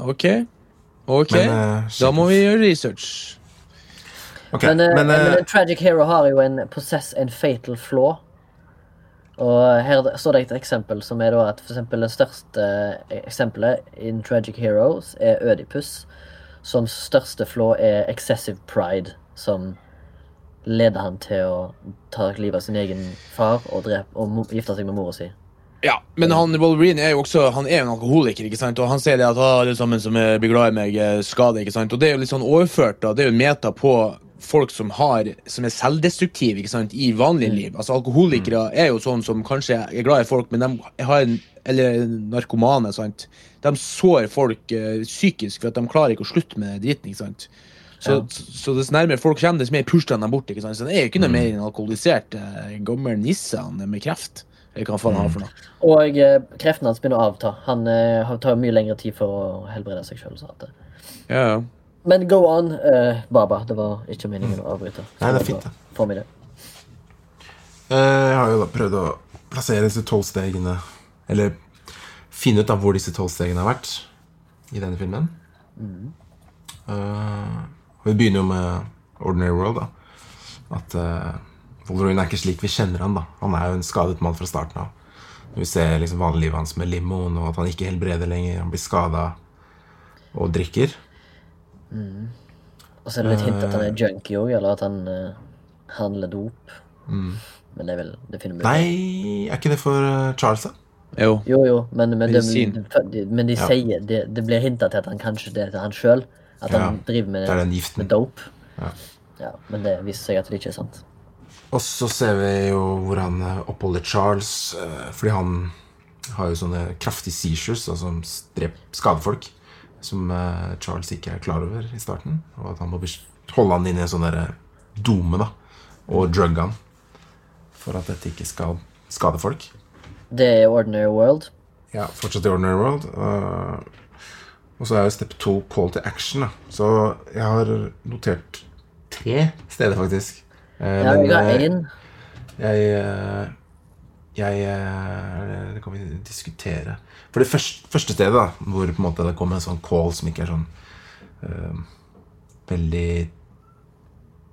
OK. OK. Men, uh, da må vi gjøre research. Ok, Men, eh, men, men eh, tragic hero har jo en possess en fatal flaw. Og her står det et eksempel som er da at for eksempel det største eksempelet in Tragic Heroes er Ødipus, som største flaw er excessive pride, som leder han til å ta livet av sin egen far og, drepe, og gifte seg med mora si. Ja, men han Wolverine er jo også Han er en alkoholiker, ikke sant? Og han sier det at ah, alle sammen som er- blir glad i meg, skal det'. ikke sant? Og det er jo litt sånn overført, da. Det er jo meta på folk som har Som er selvdestruktive, ikke sant, i vanlig liv. Altså Alkoholikere er jo sånn som kanskje er glad i folk, men de har en Eller narkomane, sant. De sår folk uh, psykisk for at de klarer ikke å slutte med dritten, ikke sant. Så, Ja. så, så dess nærmere folk kommer, dess mer pusher de dem bort. ikke sant? Så det er jo ikke noe mer enn alkoholisert eh, gammel nisse han er med kreft. Eller hva faen han har for noe. Og eh, kreften hans begynner å avta. Han eh, har- tar mye lengre tid for å helbrede seg sjøl. Ja, ja. Men go on, eh, Baba. Det var ikke meningen å avbryte. Nei, det er fint, det. Få meg det. eh, jeg har jo da prøvd å plassere disse tolv stegene Eller finne ut da hvor disse tolv stegene har vært i denne filmen. Mm. og vi begynner jo med Ordinary World. da At uh, Wolverine er ikke slik vi kjenner han da Han er jo en skadet mann fra starten av. Vi ser liksom vanlivet hans med limoen, og at han ikke helbreder lenger. Han blir skada og drikker. Og så er det litt hint at han er junkie òg, eller at han uh, handler dop. Men det er vel Det finner vi ut. Mm. Nei, er ikke det for eh, Charles, da? Jo. Jo, jo, men, men, de, men de Ja. sier Det, det blir hinta til at han kanskje det er til han sjøl. At han Ja, driver med, det med dope. Ja. Ja, men det viser seg at det ikke er sant. Og så ser vi jo hvor han eh, oppholder Charles, eh, fordi han har jo sånne kraftige seizures, altså som skader folk, som eh, Charles ikke er klar over i starten. Og at han må holde han inne i en sånn dome, da, og drugge han. For at dette ikke skal skade folk. Det er Ordinary World. Ja, fortsatt i Ordinary World. eh, og så er jo step to call to action. Da. Så jeg har notert tre steder, faktisk. Eh, Ja, men, jeg har eh, én. Jeg, eh, jeg eh, Det kan vi diskutere. For det første, første stedet, da, hvor på en måte det kommer en sånn call som ikke er sånn eh, veldig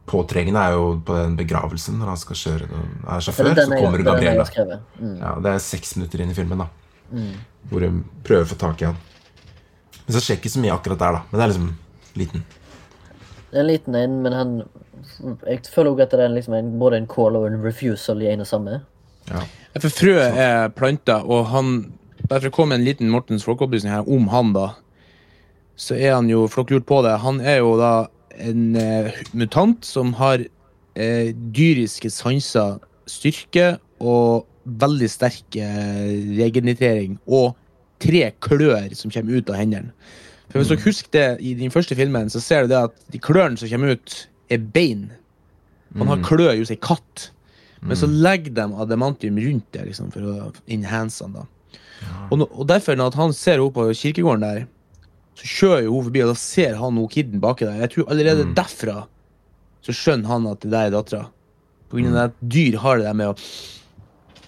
påtrengende, er jo på den begravelsen når han skal kjøre er sjåfør. Så er- kommer Gabriel. Mm. Ja, det er seks minutter inn i filmen, da. Hvor hun prøver å få tak i han. Men så skjer ikke så mye akkurat der, da. Men det er liksom liten. Det er en liten en, men han Jeg føler også at det er liksom en, både en call og en refusal i en og samme. Ja. For frøet er planta, og han Derfor kom en liten Mortens folkeopplysning her om han, da. Så er han jo, flokklurt på det, han er jo da en eh, mutant som har eh, dyriske sanser, styrke og veldig sterk eh, regenerering. Og tre klør som kommer ut av hendene. For Hvis dere husker det i den første filmen, så ser du det at de klørne som kommer ut, er bein. Man har klør hos ei katt. Men så legger de adamantium rundt det liksom, for å enhance han. da. Og, no, og derfor, når han ser henne på kirkegården der, så kjører hun forbi, og da ser han hun kiden baki der. Jeg tror allerede derfra så skjønner han at det der er dattera. På grunn av at dyr har det der med å,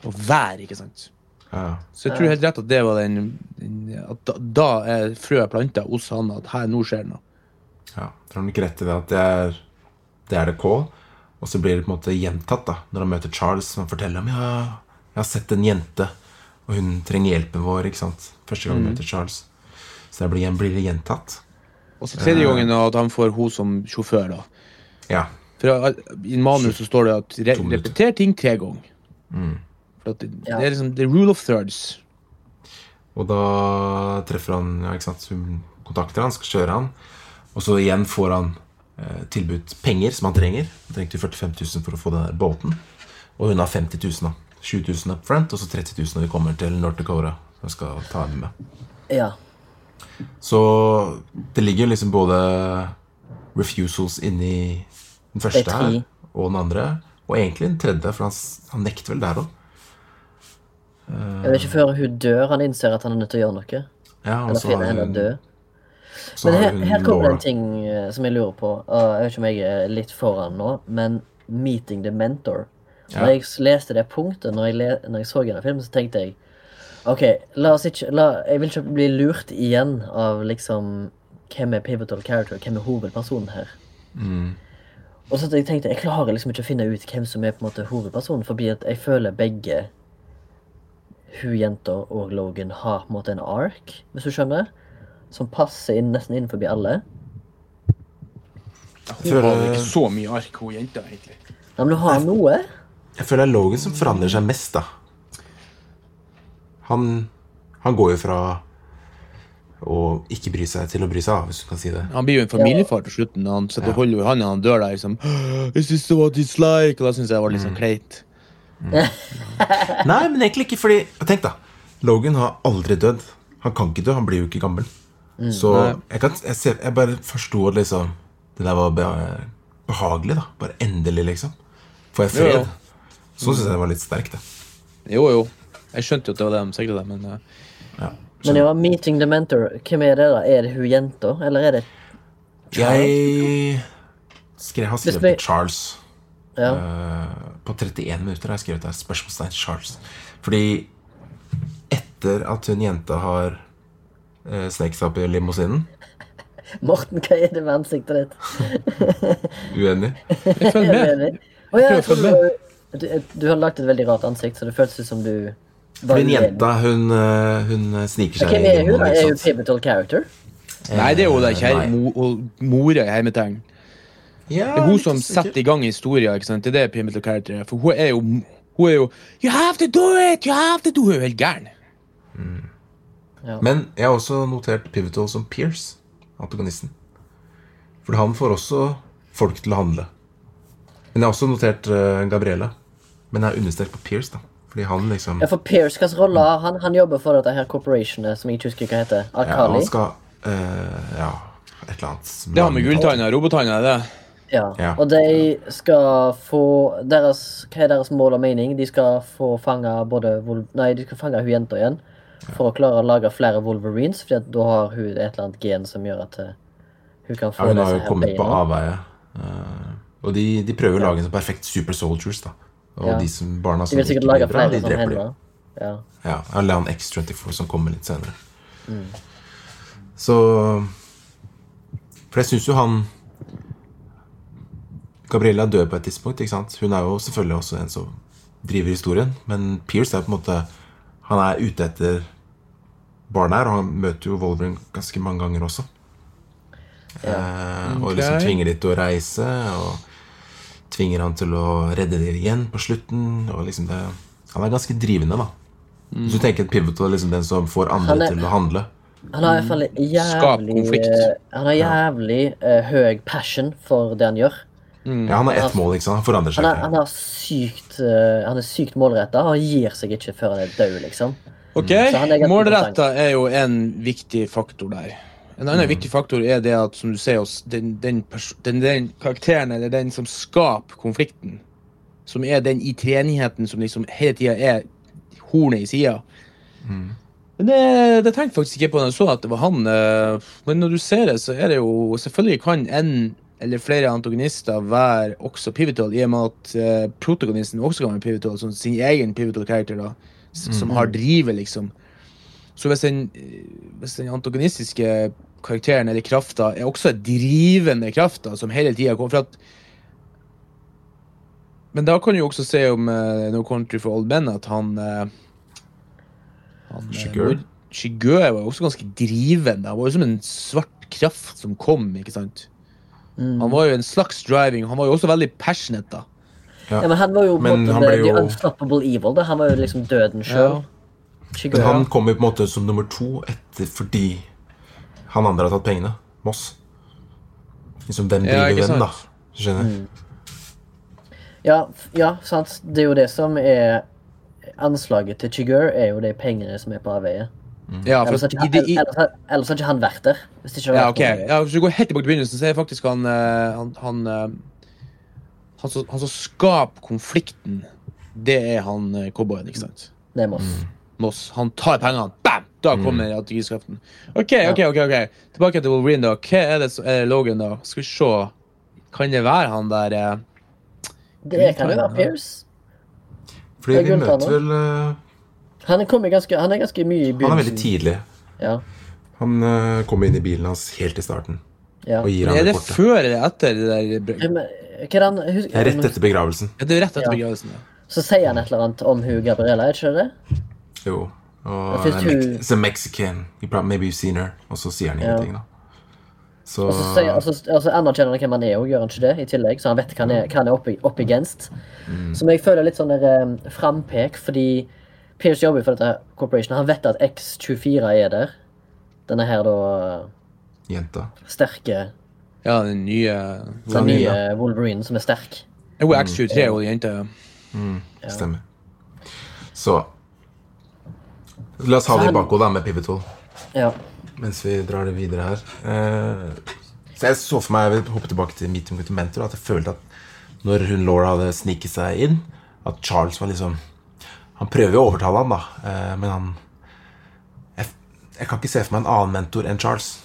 å være, ikke sant. Ja. Så jeg tror helt rett at det var den, den At da, da er frøet planta hos han, at her nå skjer det noe. Ja, jeg han nok rett i det at det er det er det K. Og så blir det på en måte gjentatt da når han møter Charles. Han forteller om ja, jeg har sett en jente, og hun trenger hjelpen vår. ikke sant? Første gang han møter Charles. Så det blir, blir det gjentatt. Og så tredje gangen at han får hun som sjåfør, da. Ja. For uh, I manus så står det at re repeter ting tre ganger. Mm. Det, Ja. det er liksom the rule of thirds. Og da treffer han ja, ikke sant? Hun kontakter han, skal kjøre han. Og så igjen får han eh, tilbudt penger som han trenger. Han trengte 45 000 for å få den der båten. Og hun har 50 000. da 7000 up front, og så 30 000 når vi kommer til North Dakota. Som skal ta henne med. Ja. Så det ligger liksom både refusals inni den første er her og den andre. Og egentlig den tredje, for han, han nekter vel der òg. Jeg vet ikke før hun dør, han innser at han er nødt til å gjøre noe. Ja, Eller finne henne død. Men her, her kommer det en ting eh, som jeg lurer på. jeg vet ikke om jeg er litt foran nå, men 'Meeting the Mentor'. Ja. Når jeg leste det punktet når jeg, le, når jeg så denne filmen, så tenkte jeg OK, la oss ikke la, Jeg vil ikke bli lurt igjen av liksom Hvem er pivotal character? Hvem er hovedpersonen her? Mm. Og så jeg tenkte jeg klarer liksom ikke å finne ut hvem som er på en måte hovedpersonen, fordi at jeg føler begge hun jenta og Logan har på en måte en ark, hvis du skjønner, som passer inn nesten innenfor alle. Hun har ikke så mye ark, hun jenta, egentlig. Ja, men du har noe. Jeg føler det er Logan som forandrer seg mest, da. Han, han går jo fra å ikke bry seg til å bry seg, av, hvis du kan si det. Han blir jo en familiefar til slutten. Han sitter og holder jo i hånda, han dør der liksom Is this what it's like? Og da syns jeg det var litt sånn kleit. Nei, men egentlig ikke, fordi Tenk, da. Logan har aldri dødd. Han kan ikke dø, han blir jo ikke gammel. Så jeg, kan, jeg, ser, jeg bare forsto at liksom det der var behagelig, da. Bare endelig, liksom. Får jeg fred? jo. Så syns jeg det var litt sterkt, det. Jo, jo. Jeg skjønte jo at det var det de sikta til, men uh... Ja. Men ja, Meeting the Mentor, hvem er det da? Er det hun jenta, eller er det Jeg skrev, har skrevet Charles. Ja. Eh, på 31 minutter har jeg skrevet der spørsmålstegn Charles. Fordi etter at hun jenta har eh, sneket seg opp i limousinen Morten, hva er det med ansiktet ditt? [laughs] Uenig? jeg følger Er du med. Å ja, jeg tror du, du, du har lagt et veldig rart ansikt, så det føltes som du For var hun jenta, hun, eh, hun sniker seg Hvem er hun, Er hun pivotal character? Nei, det er Mor er nei. mora i hermetegn. Ja, Det er hun som setter i gang historien. ikke sant? Det er det Pivotal Character er. For hun er jo Hun er jo You have to do it! You have to do Hun er jo helt gæren. Men jeg har også notert Pivotal som Pierce, antagonisten. For han får også folk til å handle. Men jeg har også notert uh, Gabriella. Men jeg har understreket på Pierce, da. Fordi han liksom Ja, for Pierce, hvilken rolle har han? Han jobber for dette her corporationet som jeg ikke husker hva heter. ja, han skal uh, Ja, et eller annet. Det har med gulltanna, robotanna, det. Ja. Ja. Og de skal få deres, Hva er deres mål og mening? De skal få fange både Nei, de skal fange hun jenta igjen. For å klare å lage flere Wolverines, at da har hun et eller annet gen som gjør at eh, hun kan få Ja, hun har jo kommet kommet på beina. avveie. Eh, og de, de prøver å lage en sånn perfekt super soldiers, da. Og Ja. de som barna De som vil sikkert ikke lage blir bra, flere de dreper dem. Ja. Ja, eller han X24 som kommer litt senere. Mm. Så For jeg syns jo han Gabriella dør på et tidspunkt. ikke sant? Hun er jo selvfølgelig også en som driver historien. Men Pierce er på en måte Han er ute etter barna her, og han møter jo Wolverine ganske mange ganger også. Eh, og liksom tvinger de til å reise, og tvinger han til å redde dem igjen på slutten. Og liksom det Han er ganske drivende, da. Hvis du tenker at Pivot er liksom den som får andre er- til å handle. Han har i hvert fall Skap jævlig eh, Han har jævlig eh, høy passion for det han gjør. Ja, Han har ett mål, ikke sant? Han forandrer seg Han er, han ikke. er sykt uh, Han er sykt målretta. Han gir seg ikke før han er død, liksom. Ok, er Målretta er jo en viktig faktor der. En annen viktig faktor er det at som du ser oss, den, den, pers- den, den karakteren eller den som skaper konflikten, som er den i treenigheten som liksom hele tida er hornet i sida. Men det, det tenkte jeg faktisk ikke på da jeg så at det var han. eh, Men når du ser det, så er det jo Selvfølgelig kan en eller flere antagonister være også pivotal, i og med at uh, protagonisten også kan være pivotal, som sin egen pivotal character, da, s- som har drivet, liksom. Så hvis den, eh, hvis den antagonistiske karakteren eller krafta er også drivende krafta som hele tida kommer fra at Men da kan du jo også se om uh, No Country for Old Men at han uh, han, eh, Shigur. Shigur var også ganske drivende. Han var jo som en svart kraft som kom, ikke sant? Mm. Han var jo en slags driving. Han var jo også veldig passionate, da. Ja. Ja, men han var jo på en Men måte han the, ble jo- unstoppable evil. Da. Han var jo liksom døden sjøl. Men han jo på en måte som nummer to etter fordi han andre har tatt pengene. Moss. Liksom hvem driver ja, hvem, da? Skjønner? Mm. Ja, ja, sant. Det er jo det som er Anslaget til Chigur er jo de pengene som er på avveie. Ja, for Ellers har ikke, i, i, ellers, har- ellers har ikke han vært der. Hvis det ikke hadde Ja, vært ok. Ja, hvis du går helt tilbake til begynnelsen, så er faktisk han eh, Han, han, eh, han, som, han som skaper konflikten, det er han eh, cowboyen, ikke sant? Det er Moss. Mm. Moss. Han tar pengene, bam! Da kommer autoriskraften. OK, OK, OK. ok Tilbake til Wolverine, da. Hva er det som er Logan, da? Skal vi se. Kan det være han der eh, Det kan jo være Pierce. Fordi vi møter vel Han er, ganske, han er ganske mye i Han er veldig tidlig. Ja, Han uh, kommer inn i bilen hans helt i starten ja. og gir Er ham det det kortet. før eller etter det der men, er han Det er rett etter begravelsen. Ja, det er rett etter Ja. begravelsen. Ja. Så sier han et eller annet om hun Gabriella, er det ikke det? Jo. Og er hun- It's a Mexican. You maybe you've seen her. Og så sier han Ja. ingenting, da. Så Og så, sier, og så, og så anerkjenner han hvem han er, og gjør han ikke det i tillegg? Så han vet hva han er, hva han er opp, oppe against. Mm. Som jeg føler litt sånn der, um, frampek, fordi Pierce jobber for dette corporation. Han vet at X24 er der. Denne her da jenta. sterke ja, den nye Den nye, Wolverine som er sterk. Hun er X23, og jenta ja. Stemmer. Så La oss ha det i bakhodet da, med Pivotal Ja. mens vi drar det videre her. Eh, så jeg så for meg, jeg vil hoppe tilbake til Meeting with Mentor, at jeg følte at når hun Laura hadde sniket seg inn, at Charles var liksom Han prøver jo å overtale han da, eh, men han jeg, jeg kan ikke se for meg en annen mentor enn Charles.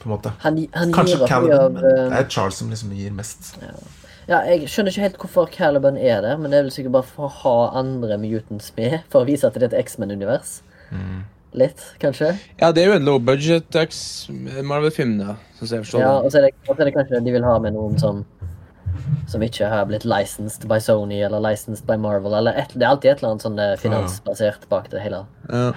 på en måte Han, han Kanskje gir Caliban, men uh, det er Charles som liksom gir mest. Ja, jeg skjønner ikke helt hvorfor Caliban er der, men det er vel sikkert bare for å ha andre mutants med, for å vise at det er et X-Men-univers. Mm. Litt, kanskje. Ja, det er jo en low budget X Marvel-film, da. Sånn som jeg forstår Ja, og så er det, og så er det kanskje de vil ha med noen som som ikke har blitt licensed by Sony eller licensed by Marvel. Eller et, det er alltid et eller annet sånn eh, finansbasert bak det hele. Ja.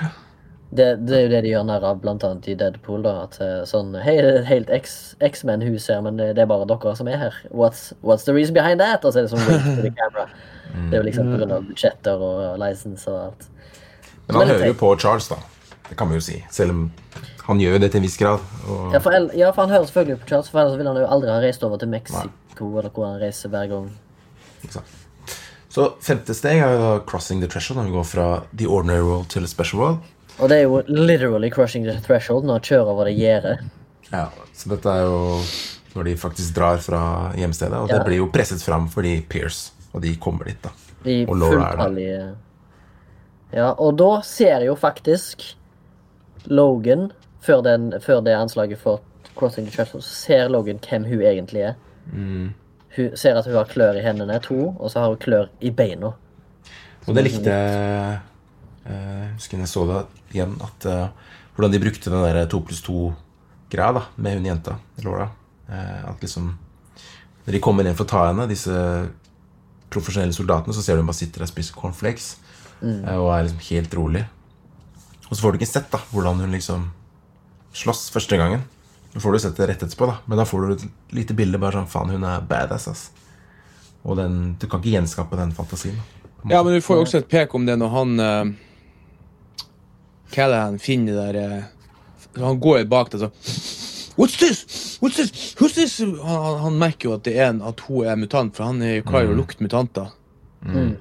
Det, det er jo det de gjør narr av, blant annet i Deadpool. da, at eh, sånn, Hei, det er et helt X-Men-hus her, men det, det er bare dere som er her. What's, what's the reason behind that? Og så er det sånn wait for the camera. Det er jo liksom pga. budsjetter og license og alt. Men han hører jo på Charles, da. Det kan vi jo si. Selv om han gjør jo det til en viss grad. Og, Ja, for, el- ja, for han hører selvfølgelig på Charles, for ellers ville han jo aldri ha reist over til Mexico, eller hvor han reiser hver gang. Så femte steg er jo da 'crossing the threshold', når vi går fra the ordinary world til a special world. Og det er jo literally crushing the threshold når han kjører over det gjerdet. Ja, Så dette er jo når de faktisk drar fra hjemstedet, og det blir jo presset fram fordi Pierce og de kommer dit, da. De Og Laura er der. Ja, og da ser jo faktisk Logan, før, den, før det anslaget for Crossing the Threshold, så ser Logan hvem hun egentlig er. Mm. Hun ser at hun har klør i hendene, to, og så har hun klør i beina. Og det likte jeg eh, husker jeg så det igjen, at uh, hvordan de brukte den der to pluss to-greia da, med hun jenta, Laura. Uh, at liksom Når de kommer inn for å ta henne, disse profesjonelle soldatene, så ser du hun bare sitter der og spiser cornflakes eh, og er liksom helt rolig. Og så får du ikke sett da hvordan hun liksom slåss første gangen. Nå får du sett det rett etterpå, da men da får du et lite bilde bare sånn Faen, hun er badass, ass. Og den, du kan ikke gjenskape den fantasien. Ja, men du får jo også et pek om det når han uh, Callahan finner det der uh, Han går bak deg sånn What's this? What's this? Who's this? Han, han, han merker jo at, det er en, at hun er mutant, for han er jo klar til å lukte mutanter. Mm.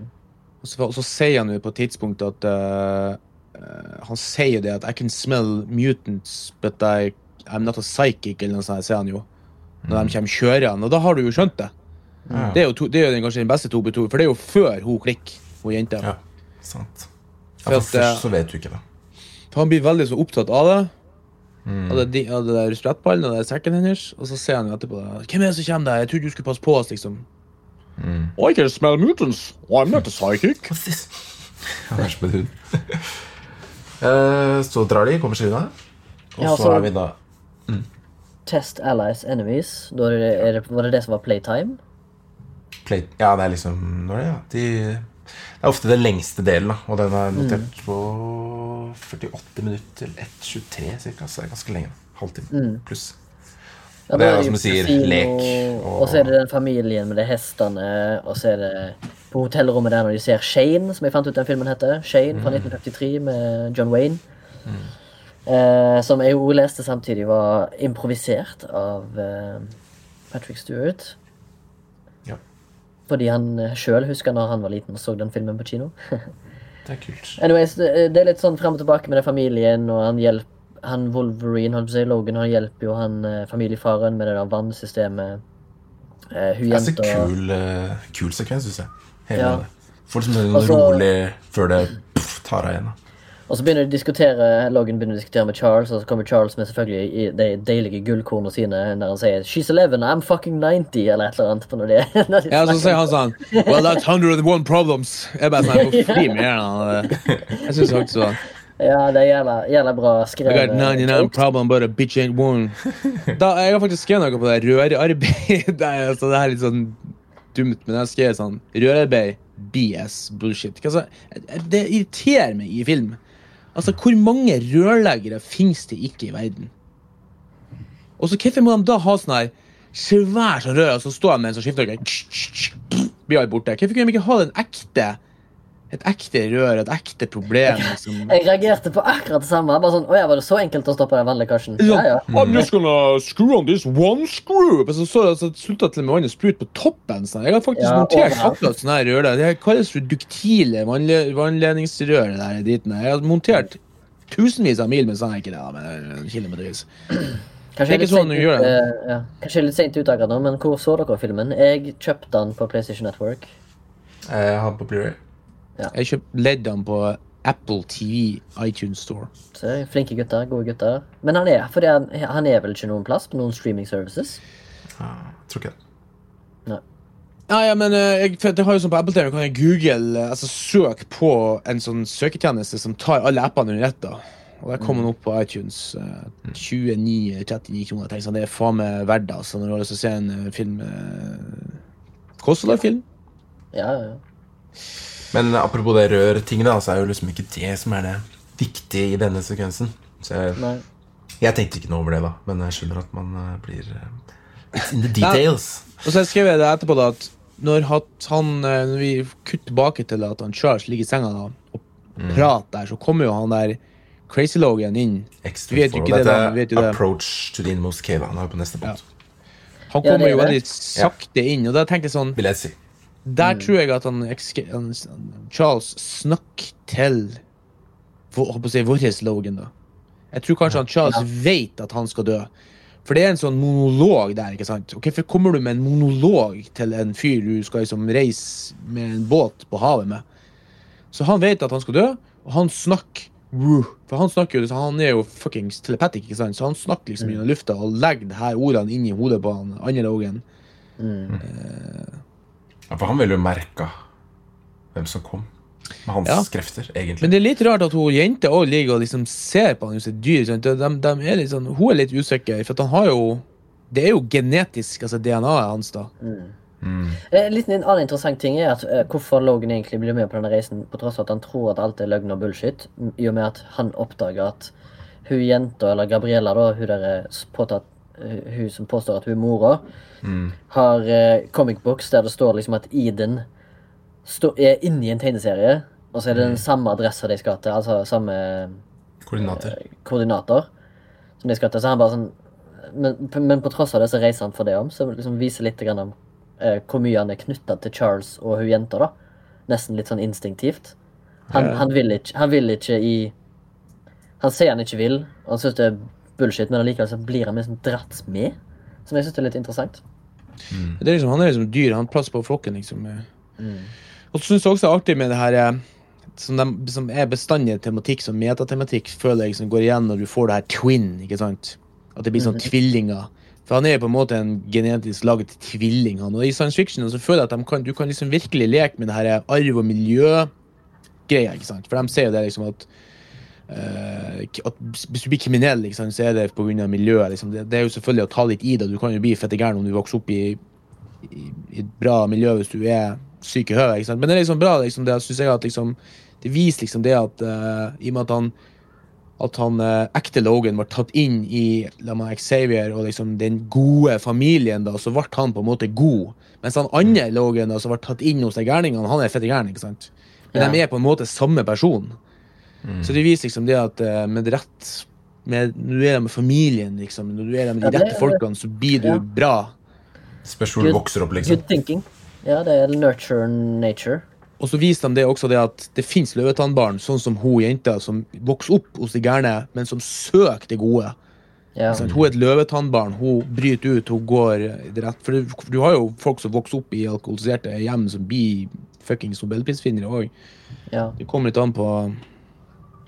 Og så, og så sier han jo på et tidspunkt at eh, eh, Han sier jo det at I can smell mutants, but I, I'm not a psychic, eller noe sånt, sier han jo. Når de kommer kjørende. Og da har du jo skjønt det. Ja. Det er jo, to, det er jo den, kanskje den beste 2B2, for det er jo før hun klikker, hun jenta. Ja, sant. Ja, For at, eh, først så vet du ikke det. For han blir veldig så opptatt av det. Av, det, de- av det der sprettballen og det der sekken hennes. Og så ser han jo etterpå det. Hvem er det som kommer der? Jeg trodde du skulle passe på oss, liksom. I can smell mutants. I'm not a psychic. Hva er det som er hund. Eh, så drar de, kommer seg unna. Og Ja, så så- er vi da Test allies enemies. Da er det, er det, var det det som var playtime? play, Ja, det er liksom Når er det, ja. De, det er ofte den lengste delen, da. Og den er notert på 48 minutter til 1.23 cirka. Så det er ganske lenge. Halvtime pluss. Ja, Det er jo som du sier, lek, og- Og så er det den familien med de hestene, og så er det på hotellrommet der når de ser Shane, som jeg fant ut den filmen heter. Shane Mm. fra 1953 med John Wayne. Eh, som jeg jo leste samtidig var improvisert av eh, Patrick Stewart. Ja. Fordi han uh, sjøl husker når han var liten og så den filmen på kino. [laughs] Det er kult. Anyways, det, det er litt sånn frem og tilbake med den familien, og han hjelper han Wolverine, holdt på å Logan, han hjelper jo han eh, familiefaren med det der vannsystemet. Uh, hun Det er så kul, uh, kul sekvens, syns jeg. Ja. Får liksom en Altså- rolig før det pff, tar av igjen. Og så begynner de å diskutere Logan begynner å diskutere med Charles, og så kommer Charles med selvfølgelig i de deilige gullkornene sine når han sier 'She's 11, I'm fucking 90', eller et eller annet. På når de, [laughs] når de Ja, så sier han sånn Well, that's 101 problems. Jeg bare sånn, Hvor fri med han? Jeg syns faktisk var Ja, det er jævla, jævla bra I got 99 jokes. problem, but a bitch ain't one. [laughs] Da, jeg har faktisk skrevet noe på det rørarbeid. [laughs] Det er, altså, det er litt sånn dumt, men jeg skrev sånn Rørarbeid, BS, bullshit. Altså, Det irriterer meg i film. Altså, hvor mange rørleggere finnes det ikke i verden? Og så hvorfor må de da ha sånn her svær sånn rør, og så står de med en sånn skifteorgan Blir alt borte. Hvorfor kunne de ikke ha den ekte et ekte rør, et ekte problem? Liksom. [laughs] Jeg reagerte på akkurat det samme. Bare sånn, Åja, var det så enkelt å stoppe den vanlige karsen? Ja, ja. I'm just gonna screw on this one screw. Så, så, så slutta til og med vannet sprut på toppen. Sånn. Jeg har faktisk Ja, montert akkurat sånne her rør. Det kalles for duktile vannle vannledningsrør. det Der, driten. Jeg har montert tusenvis av mil med sånn, ikke det, men kilometervis. Kanskje jeg er litt sånn sent ut, det. eh, ja. Kanskje litt sent ut akkurat nå, men hvor så dere filmen? Jeg kjøpte den på PlayStation Network. Jeg har den på Blu-ray. Jeg kjøpte leddene på Apple TV iTunes Store. Så Flinke gutter, gode gutter. Men han er, fordi han, han er vel ikke noen plass på noen streaming services? Ja, jeg tror ikke det. Ja, ja, men eh, jeg, for det har jo sånn på Apple TV kan jeg google, eh, altså søk på en sånn søketjeneste som tar alle appene under ett. Og der kommer den opp på iTunes. Uh, 29-39 kroner. Jeg tenker sånn, Det er faen meg verdt det. Altså, når du har lyst til å se en eh, film uh, Koster det film? Ja, ja, ja. Men apropos det rør-tinget, da, så er jo liksom ikke det som er det viktige i denne sekvensen. Så jeg, Nei. jeg tenkte ikke noe over det, da, men jeg skjønner at man eh, blir eh, It's in the details. Og så skrev jeg det etterpå da at når han, eh, når vi kutter tilbake til at han Charles ligger i senga da, og prater der, så kommer jo han der Crazy Logan inn. Extra Du vet jo ikke det, da, vet jo det. Approach to the inmost cave. Han er jo på neste punkt, Han Ja, kommer det er jo veldig sakte inn, og da tenker jeg sånn vil jeg si. Der tror jeg at han, Charles snakker til si, vår slogan, da. Jeg tror kanskje han Charles vet at han skal dø. For det er en sånn monolog der. ikke sant? Og Hvorfor kommer du med en monolog til en fyr du skal liksom reise med en båt på havet med? Så han vet at han skal dø, og han snakker For han snakker jo, han er jo fuckings telepatic, ikke sant? så han snakker liksom gjennom lufta og legger de her ordene inn i hodet på han andre Logan. Ja, for han ville jo merka hvem som kom. Med hans Ja. krefter, egentlig. Men det er litt rart at hun jenta også ligger og liksom ser på han som et dyr. De, de er litt sånn, hun er litt usikker, for at han har jo Det er jo genetisk, altså DNA-et hans, da. Litt En annen interessant ting er at uh, hvorfor Logan egentlig blir med på denne reisen, på tross av at han tror at alt er løgn og bullshit, i og med at han oppdager at hun jenta, eller Gabriella, da, hun, der er påtatt, eh, hun som påstår at hun er mora, har eh, comic books der det står liksom at Eden er inni en tegneserie, og så er det den samme adressa de skal til, altså samme Koordinater. koordinater som de skal til. Så han bare sånn men, men på tross av det så reiser han for det om, så liksom viser litt grann om eh, hvor mye han er knytta til Charles og hun jenta, da. Nesten litt sånn instinktivt. Han, Ja. han, vil ikke, han vil ikke i Han sier han ikke vil, og han syns det er bullshit, men allikevel så blir han liksom dratt med. Som jeg syns er litt interessant. Det er liksom, han er liksom dyr, han har plass på flokken, liksom. Og så syns jeg også det er artig med det her eh, som, de, som er bestandig tematikk, som metatematikk, føler jeg liksom går igjen når du får det her twin, ikke sant? At det blir sånn tvillinger. For han er på en måte en genetisk laget tvilling, han. Og i science fiction så føler jeg at de kan, du kan liksom virkelig leke med det her arv- og miljøgreia, ikke sant? For de ser jo det liksom at eh, at hvis du blir kriminell, liksom, så er det pga. miljøet. Liksom. Det, det er jo selvfølgelig å ta litt i det. Du kan jo bli fette gæren om du vokser opp i, i, i et bra miljø hvis du er syk i hodet. Men det er liksom bra, liksom, det synes jeg at liksom, det viser liksom det at uh, i og med at han at han eh, ekte Logan ble tatt inn i la meg, Xavier og liksom den gode familien, da, så ble han på en måte god. Mens han andre Logan da, som ble tatt inn hos de gærningene, han er fette gæren. ikke sant? Men Ja. de er på en måte samme person. Så det viser liksom det at eh, med rett med, Når du er der med familien, liksom, når du er der med de Ja, rette folkene, så blir du Ja. bra. Spørs hvor du vokser opp, liksom. Good thinking. Ja, det er nurture nature. Og så viser de det også det at det fins løvetannbarn, sånn som hun jenta, som vokser opp hos de gærne, men som søker det gode. Ja. Sånn, Hun er et løvetannbarn. Hun bryter ut, hun går rett. For du, du har jo folk som vokser opp i alkoholiserte hjem, som blir fuckings nobelprisvinnere òg. ja. Det kommer litt an på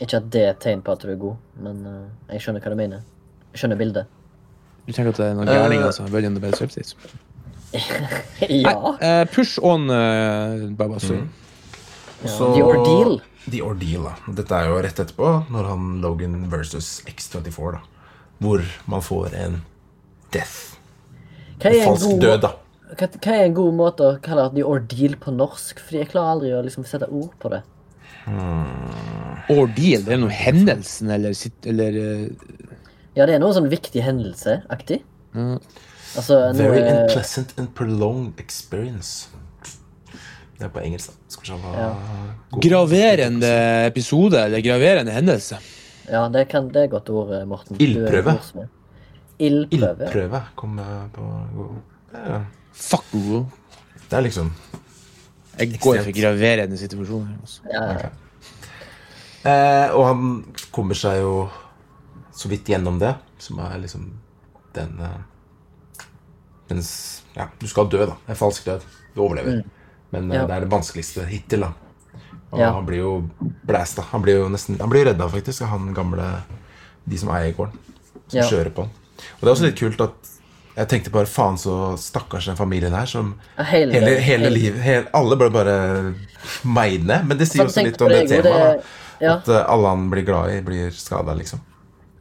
Ikke at det er et tegn på at du er god, men uh, jeg skjønner hva du mener. Jeg skjønner bildet. Du tenker at det er noen Eh. gærninger som har vunnet Nobelpris? [laughs] ja. Eh, push on, uh, Babasu. Mm. ja. Så- The ordeal. The Ordeal, da. Dette er jo rett etterpå, når han Logan versus X24, da. Hvor man får en death. Er en falsk god, død, da. hva, hva er en god måte å kalle the ordeal på norsk? Fordi jeg klarer aldri å liksom sette ord på det. Ordeal, det er noe hendelsen, eller, sitt- eller eh, Ja, det er noe sånn viktig hendelse-aktig. Mm. Altså Very noe unpleasant and prolonged experience. Det er på engelsk. Skal vi se hva Ja. graverende episode, eller graverende hendelse. Ja, det, kan, det er et godt ord, eh, Morten. Ildprøve. Ildprøve. Ildprøve kom eh, på ja. Fuck Google. Det er liksom Jeg går for graverende situasjoner. Altså. Ja, Okay. eh, Og han kommer seg jo så vidt gjennom det, som er liksom den eh, den Ja, du skal dø, da. En falsk død. Du overlever. Men eh, Ja. det er det vanskeligste hittil, da. Og Ja. han blir jo blæsta. Han blir jo nesten Han blir redda, faktisk, av han gamle De som eier gården. Som Ja. kjører på han. Og det er også litt kult at jeg tenkte bare faen så stakkars den familien her som hele- hele, hele hele- livet hele, Alle ble bare meid ned. Men det sier også litt om det temaet. Ja, At eh, alle han blir glad i, blir skada, liksom.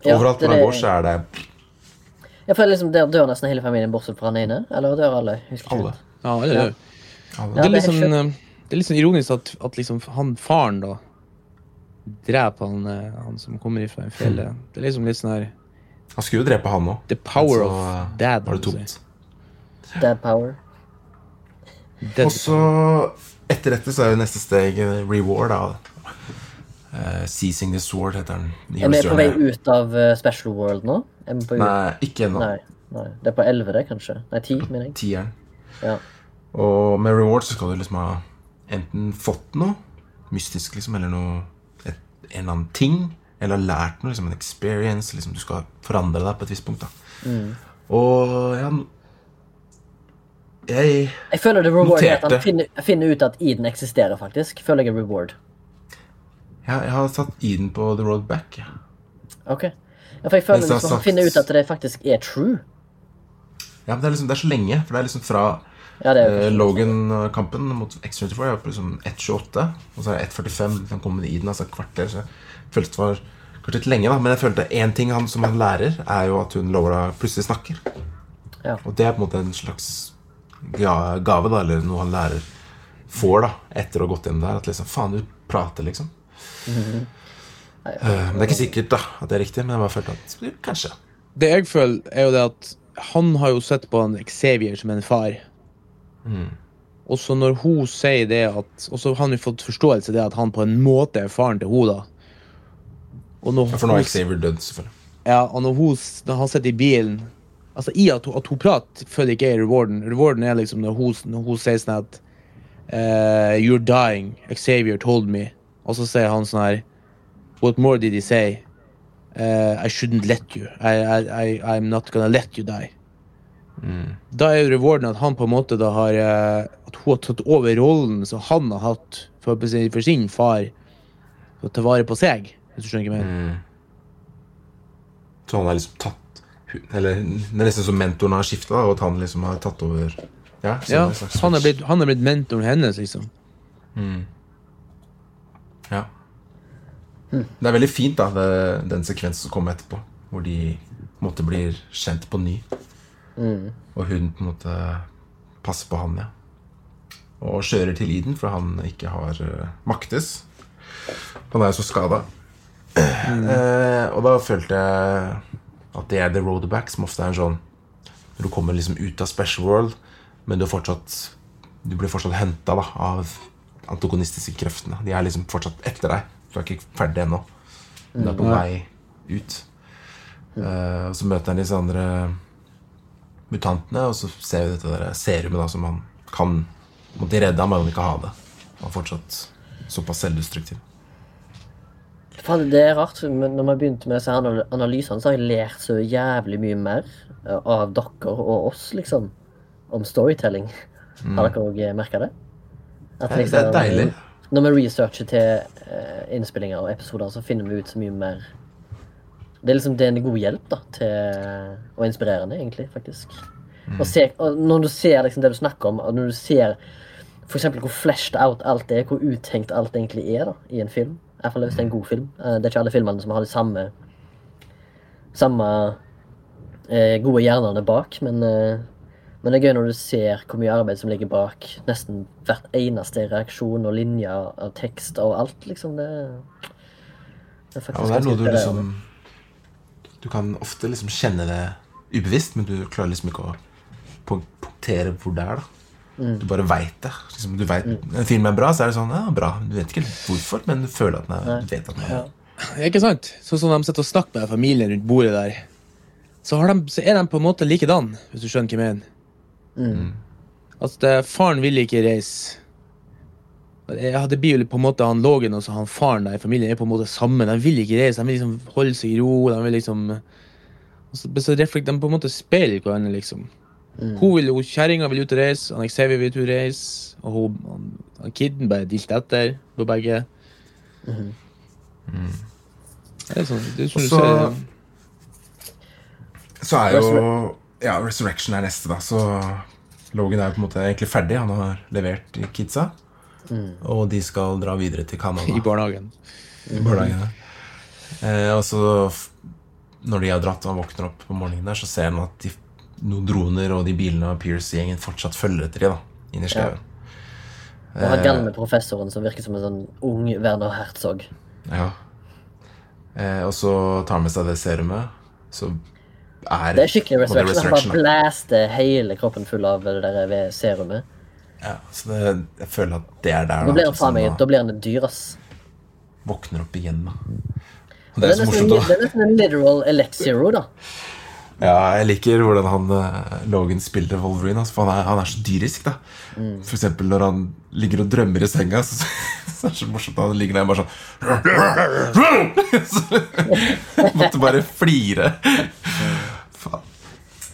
Ja, Overalt hvor han går, så er det jeg føler liksom der dør nesten hele familien bortsett fra han ene. Eller dør alle? Alle. Ja, Ja. det, alle. det, er litt sånn, eh, det er litt sånn ironisk at, at liksom han faren da dreper han, eh, han som kommer fra fjellet. Det er liksom litt sånn her Han skulle jo drepe han òg. The power of dad. Var det tomt. Dad power. Dead Og så, etter dette, så er jo neste steg eh, reward, da. Uh, Seizing the sword heter den. Er vi på vei ut av eh, Special World nå? På Nei, ikke ennå. Nei, nei. Det er på 11, kanskje? Nei, ti, mener jeg. Tieren. Ja. Og med reward så skal du liksom ha enten fått noe mystisk, liksom, eller noe et, En eller annen ting. Eller har lært noe, liksom en experience. Liksom, du skal forandre deg på et visst punkt. Mm. Og ja Jeg Jeg føler det reward at han finner, finner ut at Eden eksisterer, faktisk. Føler jeg en reward. Ja, jeg har satt Eden på The Road Back. Ok. Ja, for jeg føler liksom, jeg liksom, han finner ut at det faktisk er true. Ja, men det er, liksom, det er så lenge. For det er liksom fra Ja, eh, Logan-kampen mot X24 er på liksom 1.28. Og så er det 1.45. Han kommer med Eden, altså kvarter. Så følte det var kanskje litt lenge, da. Men jeg følte én ting han, som han lærer, er jo at hun Laura plutselig snakker. Ja. Og det er på en måte en slags gave, da, eller noe han lærer får da, etter å ha gått gjennom det her. At liksom Faen, du prater, liksom. Eh, men det er ikke sikkert da at det er riktig, men jeg bare følte at kanskje. Det jeg føler, er jo det at han har jo sett på han Xavier som en far. Og så når hun sier det at Og så har han jo fått forståelse det at han på en måte er faren til henne, da. Og når, For nå er Xavier dødd, selvfølgelig. Ja, og når, hun, når han sitter i bilen Altså I at hun, at hun prater, føler ikke jeg rewarden. Rewarden er liksom når hun, når hun sier sånn at uh, You're dying. Xavier told me. Og så sier han sånn her What more did he say? Uh, I shouldn't let you. I, I, I, I'm not gonna let you die. Da er jo rewarden at han på en måte da har eh, At hun har tatt over rollen som han har hatt for, for sin far. For å ta vare på seg. Hvis du skjønner hva jeg mener. Så han har liksom tatt Eller det er nesten som mentoren har skifta, og at han liksom har tatt over Ja, Ja, er han er blitt, han er blitt mentoren hennes, liksom. Ja. Det er veldig fint, da, det, den sekvensen som kommer etterpå, hvor de på en måte blir kjent på ny. Og hun på en måte passer på han, ja. Og kjører til Eden, for han ikke har uh, maktes. Han er jo så skada. Eh, og da følte jeg at det er the road back, som ofte er en sånn Når du kommer liksom ut av special world, men du fortsatt Du blir fortsatt henta av antagonistiske kreftene. De er liksom fortsatt etter deg. Du er ikke ferdig ennå. Du er på vei ut. Uh, og så møter han disse andre mutantene, og så ser vi dette der serumet da, som han kan måtte redde ham, men han vil ikke ha det. Han er fortsatt såpass selvdestruktiv. Faen, det er rart, men når vi begynte med disse analysene, så har jeg lært så jævlig mye mer eh, av dere og oss, liksom, om storytelling. Har dere òg merka det? At liksom, Det er deilig. Når vi researcher til uh, innspillinger og episoder, så finner vi ut så mye mer Det er liksom det er en god hjelp da, til, og inspirerende, egentlig, faktisk. Mm. Og, se, og når du ser liksom, det du snakker om, og når du ser eksempel hvor fleshed out alt er, hvor uttenkt alt egentlig er da, i en film. I hvert fall hvis det er en god film. Eh, Det er ikke alle filmene som har de samme samme eh, gode hjernene bak, men, eh, men det er gøy når du ser hvor mye arbeid som ligger bak nesten hvert eneste reaksjon og linje av tekst og alt, liksom. Det, det er Ja, faktisk og det er noe du liksom Du kan ofte liksom kjenne det ubevisst, men du klarer liksom ikke å punktere hvor det er. da Mm. Du bare veit det. Liksom, du vet, En film er bra, så er det sånn Ja, bra. Du vet ikke hvorfor, men du føler at den er, du vet at den er Ja. Ja, Ikke sant? Sånn som de sitter og snakker med familien rundt bordet der. Så, har de, så er de på en måte likedan, hvis du skjønner hva jeg mener. Mm. Altså, det, faren vil ikke reise. Ja, det blir jo på en måte han Lågen og så han faren der i familien er på en måte sammen. De vil ikke reise, de vil liksom holde seg i ro. De vil liksom og så, så reflekt, De på en måte speiler hverandre, liksom. Hun vil, hun Kjerringa vil ut og reise, han Xavier vil ut og reise. Og hun, han, han kiden bare dilter etter på begge. Det er sånn, det er sånn du Og så- ser Så er jo Ja, Resurrection er neste, da. Så Logan er jo på en måte egentlig ferdig. Han har levert kidsa. Og de skal dra videre til Canada. i barnehagen. i barnehagen. Eh, og så, når de har dratt og han våkner opp på morgenen der, så ser han at de, noen droner og de bilene av Pierce-gjengen fortsatt følger etter de da, inn i skauen. Og han gamle professoren som virker som en sånn ung Werner Herzog. Ja. Eh, og så tar han med seg det serumet. Så er Det er skikkelig er resurrection. Han bare blaster hele kroppen full av det der ved serumet. Ja, så det, jeg føler at det er der Da blir han faen meg da blir han et dyr, ass. våkner opp igjen. da. Det det Det er er nesten, morsomt. det er nesten en literal Elexiro, da. Ja, jeg liker hvordan han eh, Logan spiller Wolverine. Altså, for han er, han er så dyrisk. da For eksempel når han ligger og drømmer i senga, så, [laughs] så er det så morsomt. Han ligger der bare sånn Så [laughs] måtte bare flire. Faen.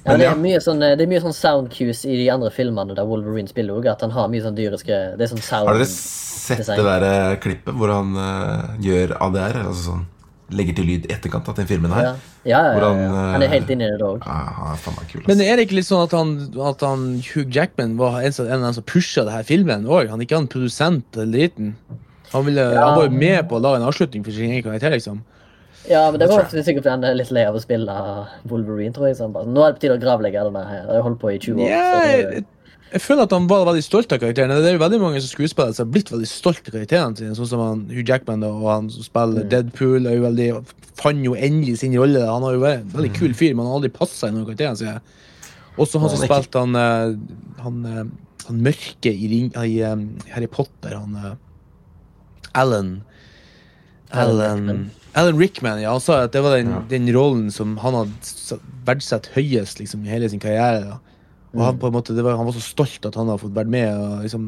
Ja, det, er mye sånn, det er mye sånn sound cues i de andre filmene der Wolverine spiller òg. At han har mye sånn dyriske Det er sånn sound Har dere sett design. det der eh, klippet hvor han uh, gjør ADR? Altså sånn Legger til lyd i etterkant av den filmen her? Ja, ja, ja, ja, ja. eh, Han er helt inne i det òg. Ja, kul. Men Altså. er det ikke litt sånn at han, at han Hugh Jackman var en, en av dem som pusha denne filmen òg? Han er ikke han produsent eller driten? Han, ville, han var jo med på å lage en avslutning for sin egen karakter, liksom. Ja, men det var ofte sikkert fordi han er litt lei av å spille Wolverine, tror jeg. Sånn. Nå er det på tide å gravlegge denne her. Jeg har holdt på i 20 år. Ja, så jeg, føler at han var veldig stolt av karakteren. Det er jo veldig mange som skuespillere som har blitt veldig stolt av karakterene sine, sånn som han, Hugh Jackman da, og han som spiller Deadpool. Er jo veldig, fant jo endelig sin rolle. Han har jo vært en veldig kul fyr, men han har aldri passa i noen karakterer. sine. Også han som Han spilte han, eh, han, eh, han mørke i, ring, i eh, Harry Potter, han Alan Alan Alan Rickman. Ja. Han sa at det var den, Ja. den rollen som han hadde verdsatt høyest liksom, i hele sin karriere. Da. Og han, på en måte, det var, han var så stolt at han hadde fått vært med. Og, liksom,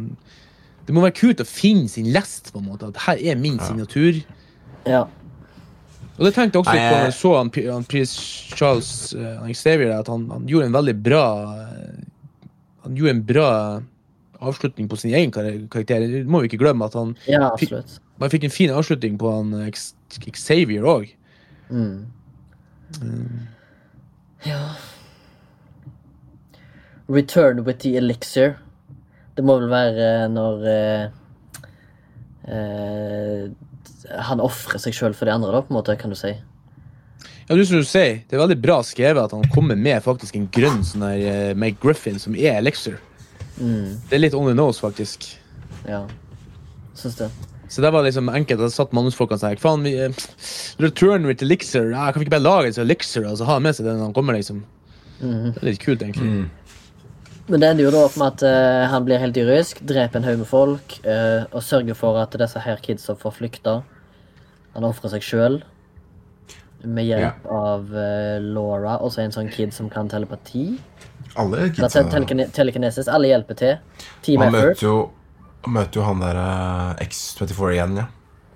det må være kult å finne sin lest, på en måte. At her er min signatur. Ja. Og det tenkte jeg også på når jeg- så han, han Pierce Charles uh, Xavier, at han, han gjorde en veldig bra eh, Han gjorde en bra avslutning på sin egen kar karakter. Det må vi ikke glemme at han ja. Man fikk en fin avslutning på han eh, Xavier òg. Mm. Return with the elixir. Det må vel være når eh, eh, han ofrer seg sjøl for de andre, da, på en måte, kan du si. Ja, du som du sier, Det er veldig bra skrevet at han kommer med faktisk en grønn sånn her uh, McGriffin, som er Elixir. Mm. Det er litt on the nose, faktisk. Ja. Syns det. Så det var liksom enkelt. Da satt manusfolkene sånn Faen, vi uh, Return with elixir. Ja, kan vi ikke bare lage sånn elixir og så ha med seg den når han kommer, liksom? Mm. Det er litt kult, egentlig. Men det ender jo da opp med at uh, han blir helt dyrisk, dreper en haug med folk uh, og sørger for at disse her kidsa får flykte. Han ofrer seg sjøl med hjelp av uh, Laura, også en sånn kid som kan telepati. Alle kidsa te telekine- telekinesis. Alle hjelper til. Team Han møter jo, han møter jo han der eh, X24 igjen, ja.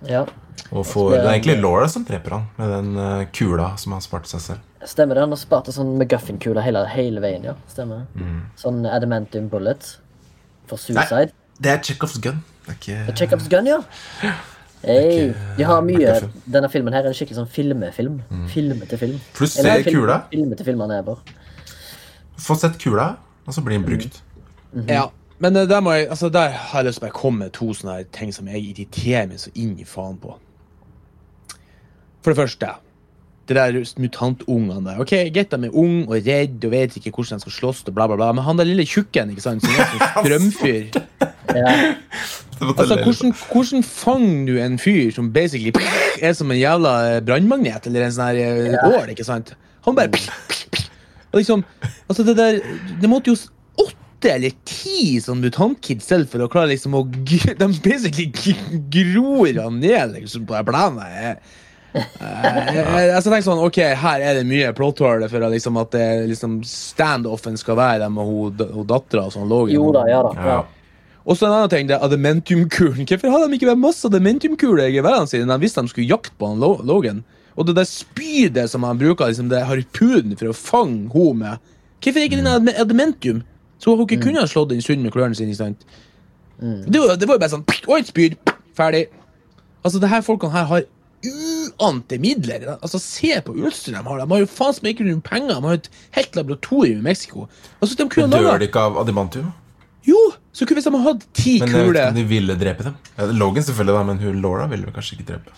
Ja. Og får, det er egentlig Laura som dreper han med den kula som han sparte seg selv. Stemmer det. Han har spart en sånn McGuffin-kule hele, hele veien, ja. Stemmer. Sånn adamantium bullet for suicide. Det er Chekhovs gun. Det er ikke Chekhovs gun, ja. Hey, de har mye McGuffin. Denne filmen her er en skikkelig sånn filmefilm. Filmete film. Pluss Eller se film- kula. Filmete filmer. Få sett kula, og så blir den brukt. Ja, men eh, der, må jeg, altså, der har jeg lyst til å komme med to sånne ting som jeg irriterer meg så inn i faen på. For det første, det der mutantungene der. Ok, Greit de er ung og redd og vet ikke hvordan de skal slåss, og bla, bla, bla. men han der lille tjukken ikke sant, som er sånn strømfyr [laughs] Ja. Altså, hvordan, hvordan fanger du en fyr som basically er som en jævla brannmagnet eller en sånn her eh, ål, ikke sant? Han bare og liksom, altså det der Det måtte jo åtte eller ti sånn mutantkids til for å klare liksom å [laughs] De basically gror han ned liksom på det planet. Jeg, jeg, jeg, jeg tenker sånn, ok, Her er det mye plotthål for liksom, at det, liksom, standoffen skal være med hun, hun dattera. Sånn. Jo da, ja da. Ja. Og så en annen ting, det er adementiumkulen Hvorfor har de ikke med masse adementiumkuler? i geværene sine de visste de skulle jakte på han Logan? Og det der spydet som han bruker, liksom det harpunen for å fange henne med. Hvorfor ikke den adementium? Så hun ikke kunne ha slått den sund med klørne sine. sant? Det, var, det var jo bare sånn Og et spyd! Ferdig. Altså, det her folkene her har uante midler. Altså, Se på utstyret de har. De har jo faen som ikke noen penger. De har jo et helt laboratorium i Mexico. Altså, de kunne Men dør de ikke av adimantium? Jo! Så hvis de hadde hatt ti Men jeg vet ikke om de ville drepe dem. Ja, Logan selvfølgelig, da, men hun Laura ville vel kanskje ikke drepe.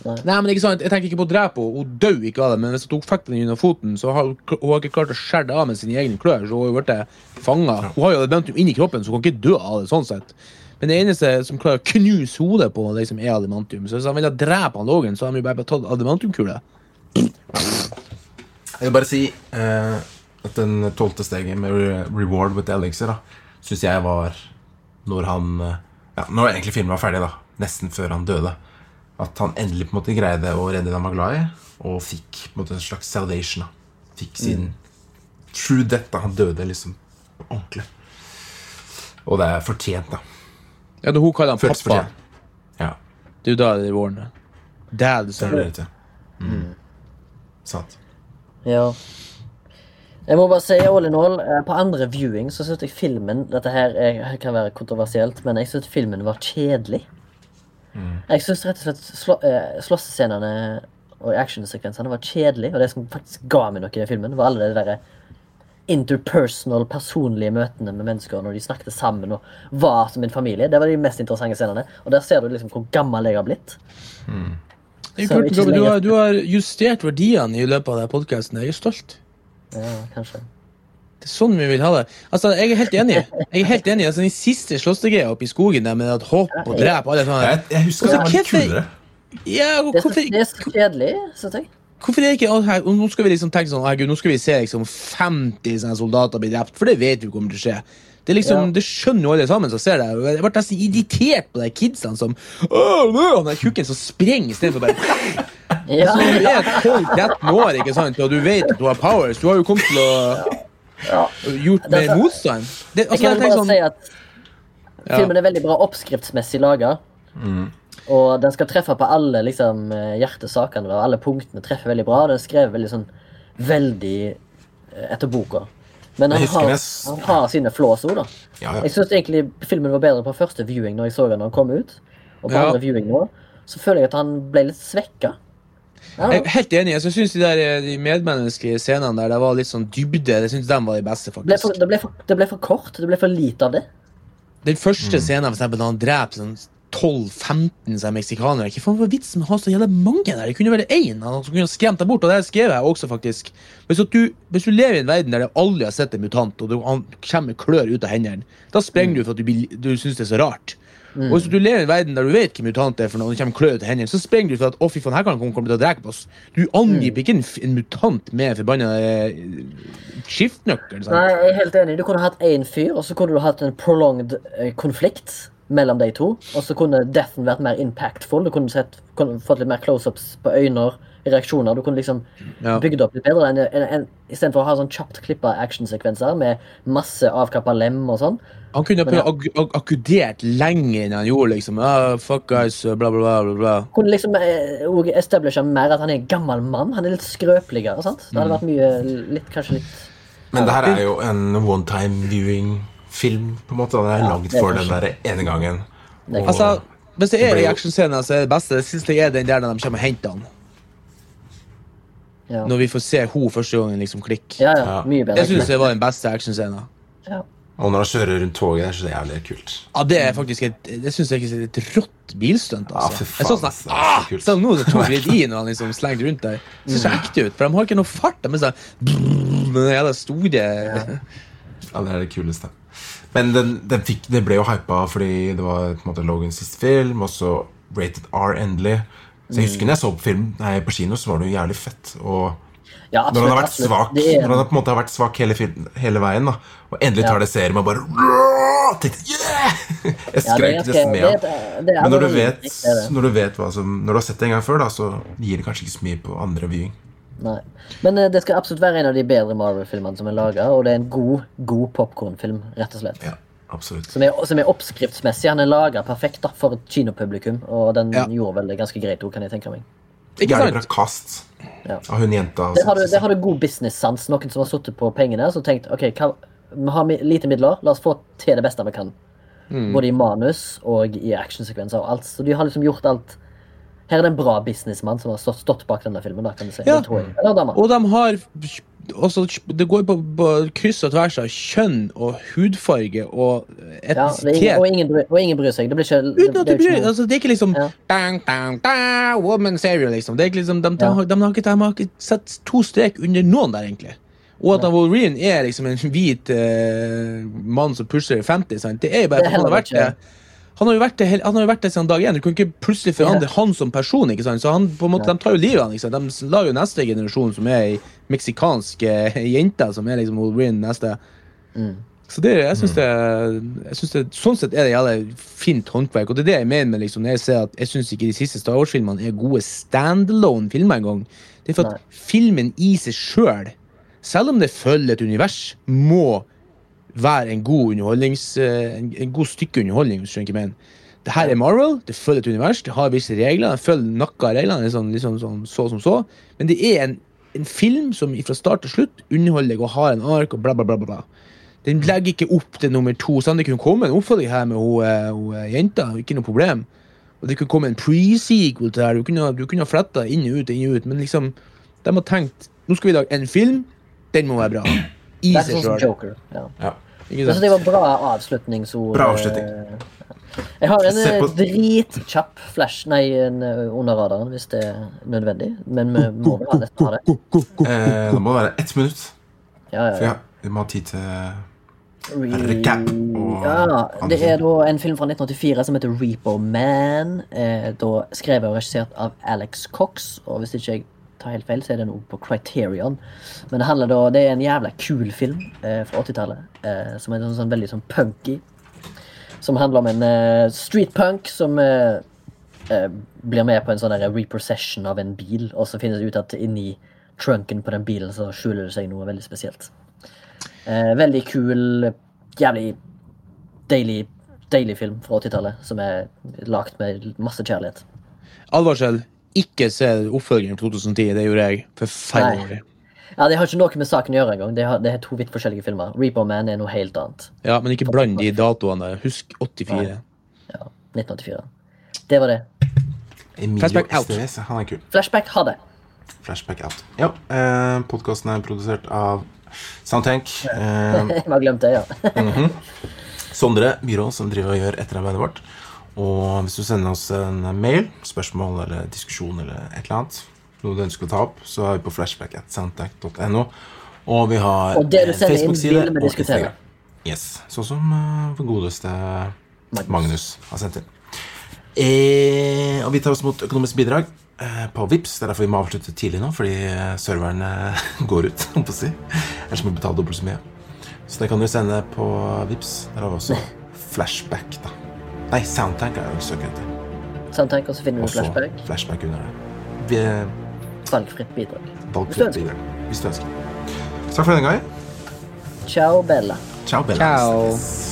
Nei, men ikke sant, Jeg tenker ikke på å drepe henne. Hun dør ikke av det, men hvis hun fikk den under foten, så har hun, hun har ikke klart å skjære det av med sine egne klør. Så hun har jo blitt fanga. Hun har jo adamantium inni kroppen, så hun kan ikke dø av det. sånn sett. Men det eneste som klarer å knuse hodet på Det liksom, er adamantium. Så hvis han ville drepe han Logan, så hadde han jo bare tatt adamantiumkule. Jeg vil bare si eh, at den tolvte steget med re reward with elixir syns jeg var når han eh, ja, Når egentlig filmen var ferdig, da, nesten før han døde. At han endelig på en måte greide å redde den han var glad i, og fikk på en måte en slags salvation. da Fikk sin true death. da Han døde liksom ordentlig. Og det er fortjent, da. Ja, da hun kaller han pappa. Ja. Det er jo da det er våren. Dad, er det til. Mm. Sant. Ja. Jeg må bare si all in all, eh, på andre viewing så syns jeg filmen Dette her er, kan være kontroversielt, men jeg syns filmen var kjedelig. Jeg syns rett og slett slå, eh, slåssescenene og actionsekvensene var kjedelige. Og det som faktisk ga meg noe i den filmen, var alle de der interpersonal, personlige møtene med mennesker når de snakket sammen og var som en familie. Det var de mest interessante scenene. Og der ser du liksom hvor gammel jeg har blitt. Ikke så Robert, du, har, du har justert verdiene i løpet av denne podkasten. Jeg er stolt. Ja, kanskje. Det er sånn vi vil ha det. Altså, Jeg er helt enig. Jeg er helt enig. Altså, Den siste slåssegreia oppe i skogen der med at hopp og drep alle sånne Jeg, jeg husker det var litt kulere. Ja, og Det er så, hvorfor, det er så kjedelig, syns jeg. Hvorfor er ikke alt her Nå skal vi liksom tenke sånn Herregud, nå skal vi se liksom 50 sånne soldater bli drept, for det vet vi kommer til å skje. Det er liksom, Ja. det skjønner jo alle sammen som ser det. Jeg ble nesten irritert på de kidsene som Han der tjukken som sprenger istedenfor bare [laughs] Ja, Så du er 12-13 år ikke sant, og du vet at du har powers, du har jo kommet til å ja. gjort mer motstand. Det, Jeg altså, kan jeg bare sånn, si at filmen er veldig bra oppskriftsmessig laga. Og den skal treffe på alle liksom, eh, hjertesakene. og Alle punktene treffer veldig bra. Den er skrevet veldig sånn veldig eh, etter boka. Men han har, han har sine flås òg, da. Ja, ja. Jeg syns egentlig filmen var bedre på første viewing når jeg så den når han kom ut. Og på Ja. andre viewing nå så føler jeg at han ble litt svekka. Ja, Jeg er helt enig. Jeg syns de, der, de medmenneskelige scenene der det var litt sånn dybde. Jeg synes de var de beste, det, ble for, faktisk. det, ble for, det ble for kort. Det ble for lite av det. Den første scenen, for eksempel, da han dreper sånn 12-15 sånne meksikanere Hva faen var vitsen med å ha så jævla mange der? Det kunne være én som kunne skremt deg bort. Og det skrev jeg også, faktisk. Hvis, du, hvis du lever i en verden der du aldri har sett en mutant, og du, han kommer med klør ut av hendene, da sprenger du for at du, du syns det er så rart. Og hvis du lever i en verden der du vet hva mutant er for noe, og det kommer klør til hendene, så sprenger du for at å fy faen, her kan han komme til å drepe oss. Du angriper ikke en, en mutant med forbanna eh, skiftnøkkel. Nei, jeg er helt enig. Du kunne hatt én fyr, og så kunne du hatt en prolonged eh, konflikt mellom de to. Og så kunne deathen vært mer impactful. Du kunne, sett, kunne fått litt mer close-ups på øyne, reaksjoner. Du kunne liksom Ja. bygd opp litt bedre enn, enn, enn istedenfor å ha sånn kjapt klippa actionsekvenser med masse avkappa lem og sånn. Han kunne ha ja. akkudert lenger enn han gjorde. liksom. Oh, fuck guys, bla, bla, bla. bla. Kunne liksom eh, og establishe mer at han er en gammel mann. Han er litt skrøpeligere. sant? Det hadde vært mye litt, Kanskje litt Men det her er jo en one time viewing-film, på en måte. Den er Ja, lagd er for den der ene gangen. Er Og- Altså, Hvis det er i jo- så er det beste det synes jeg er den der når de kommer og henter han. ja. Når vi får se henne første gangen liksom klikke. ja, ja, Ja. mye bedre. Det syns det var den beste actionscenen. Ja. Og når han kjører rundt toget der, så det er jævlig kult. Ja, det er faktisk et, det synes jeg er et rått bilstunt. Ja, Altså. Jeg så faen, sånn, er ah, så kult. så nå så tok vi litt i når han liksom slengte rundt der. Det ser så ekte ut, for de har ikke noe fart. De er sånn brrr, med den jævla store Ja, det er det kuleste. Men den, den fikk, det ble jo hypa fordi det var på en måte Logans siste film, og så Rated R endelig. Så jeg husker når jeg så på film nei, på kino, så var det jo jævlig fett. Og Ja, når han har vært absolutt. svak er- Når han på en måte har vært svak hele, hele veien, da og endelig tar det serien og bare tenkte, yeah! [laughs] Jeg skrek ja, nesten med. er Men når du vet, når du vet hva som Når du har sett det en gang før, da, så gir det kanskje ikke så mye på andre viewing. Nei. Men eh, det skal absolutt være en av de bedre Marvel-filmene som er laga, og det er en god god popkornfilm, rett og slett. Ja, absolutt. Som er, som er oppskriftsmessig. Han er laga perfekt da, for et kinopublikum, og den Ja. gjorde vel det ganske greit òg, kan jeg tenke meg. Ikke sant? kast Ja. av hun jenta. Der har du, der har du god business-sans. Noen som har sittet på pengene og tenkt ok, hva, vi har lite midler, la oss få til det beste vi kan. Mm. Både i manus og i actionsekvenser og alt. Så de har liksom gjort alt. Her er det en bra businessmann som har stått, stått bak denne filmen. da, kan du si. Ja. Det. Eller. Og de har også, Det går på, på kryss og tvers av kjønn og hudfarge og etnisitet. Ja, og, ingen og ingen bryr seg. Det blir ikke det du er bryr ikke altså, Det er ikke liksom Ja. dang, dang, dang, Woman serial, liksom. Det er ikke liksom de, de, har, de, har ikke, de har ikke sett to strek under noen der, egentlig. Og at Wolverine er liksom en hvit uh, mann som pusher 50, sant? det er jo bare for han har vært det. Han har jo vært det, han har jo vært det siden dag én. Du kan ikke plutselig forandre han som person. ikke sant? Så han, på en måte, ja. De tar jo livet av han. De lar jo neste generasjon, som er ei meksikansk eh, [laughs] jente, som er liksom Wolverine neste. Mm. Så det, jeg synes det, jeg synes det, Sånn sett er det jævlig fint håndverk. Og det er det jeg mener med liksom, når jeg ser at jeg syns ikke de siste Star Wars-filmene er gode standalone-filmer engang. Det er for at Nei. filmen i seg sjøl, selv om det følger et univers, må være en god underholdnings... eh, En, en god stykke underholdning, hvis du skjønner mener. Det her er Marvel, det følger et univers, det har visse regler. Det følger av reglene, litt sånn, sånn, så som så. Men det er en, en film som fra start til slutt underholder deg og har en ark og bla, bla, bla. bla. Den legger ikke opp til nummer to. Sånn det kunne komme en oppfølging her med hun, eh, eh, jenta, ikke noe problem. Og det kunne komme en pre-sequel til det her. Du kunne, du kunne fletta inn og ut, inn og ut, men liksom De har tenkt nå skal vi lage en film, den må være bra. Er sånn som. Joker. Ja. Ja. Ikke Jeg det var bra avslutningsord. Bra avslutning. eh, Jeg har en Se eh, dritkjapp flash, nei, en eh, under radaren, hvis det er nødvendig. Men vi må vel ha nesten ha det. Eh, det må være ett minutt. Ja, ja, For ja. ja, vi må ha tid til Recap og Ja, det er da en film fra 1984 som heter Repo Man. Eh, da skrevet og regissert av Alex Cox. Og hvis ikke jeg tar helt feil, så er det noe på Criterion. Men det handler da, det er en jævla kul film eh, fra 80-tallet. Eh, som er sånn, sånn veldig sånn punky. Som handler om en eh, streetpunk som eh, eh, blir med på en sånn reprocession av en bil. Og så finnes det ut at inni trunken på den bilen så skjuler det seg noe veldig spesielt. Eh, veldig kul, jævlig deilig, deilig film fra 80-tallet som er lagt med masse kjærlighet. Advarsel. Ikke se oppfølgingen fra 2010. Det gjorde jeg. Forferdelig. Ja, Det har ikke noe med saken å gjøre engang. Det, har- det er to vidt forskjellige filmer. Reaper Man er noe helt annet. Ja, men ikke bland de datoene. Husk 84. Ja, 1984. Det var det. Emilio Flashback out. Han er kul. Flashback, ha det. Flashback out. Ja, eh, Podkasten er produsert av Soundtank. Eh, [laughs] Jeg har glemt det, ja. Sondre Byrå, som driver og gjør etterarbeidet vårt. Og hvis du sender oss en mail, spørsmål eller diskusjon eller et eller annet, noe du ønsker å ta opp, så er vi på flashback.soundtank.no. Og vi har Og det du sender inn, Facebook-side vil vi og diskutere. Instagram. Yes. Sånn som uh, vår godeste Magnus. Magnus har sendt inn. E, og vi tar oss mot økonomisk bidrag eh, på Vips. Det er derfor vi må avslutte tidlig nå, fordi serverne eh, [laughs] går ut. om å si. Ellers må vi betale dobbelt så mye. Så det kan du sende på Vips. Der har vi også flashback, da. Nei, Soundtank er jo søkete. Soundtank, og så finner du også flashback. flashback under det. Vi, eh, valgfritt bidrag. Valgfritt bidrag. Hvis du ønsker. Takk for denne gang. Ciao, Bella. Ciao, Bella. Ciao. Ciao.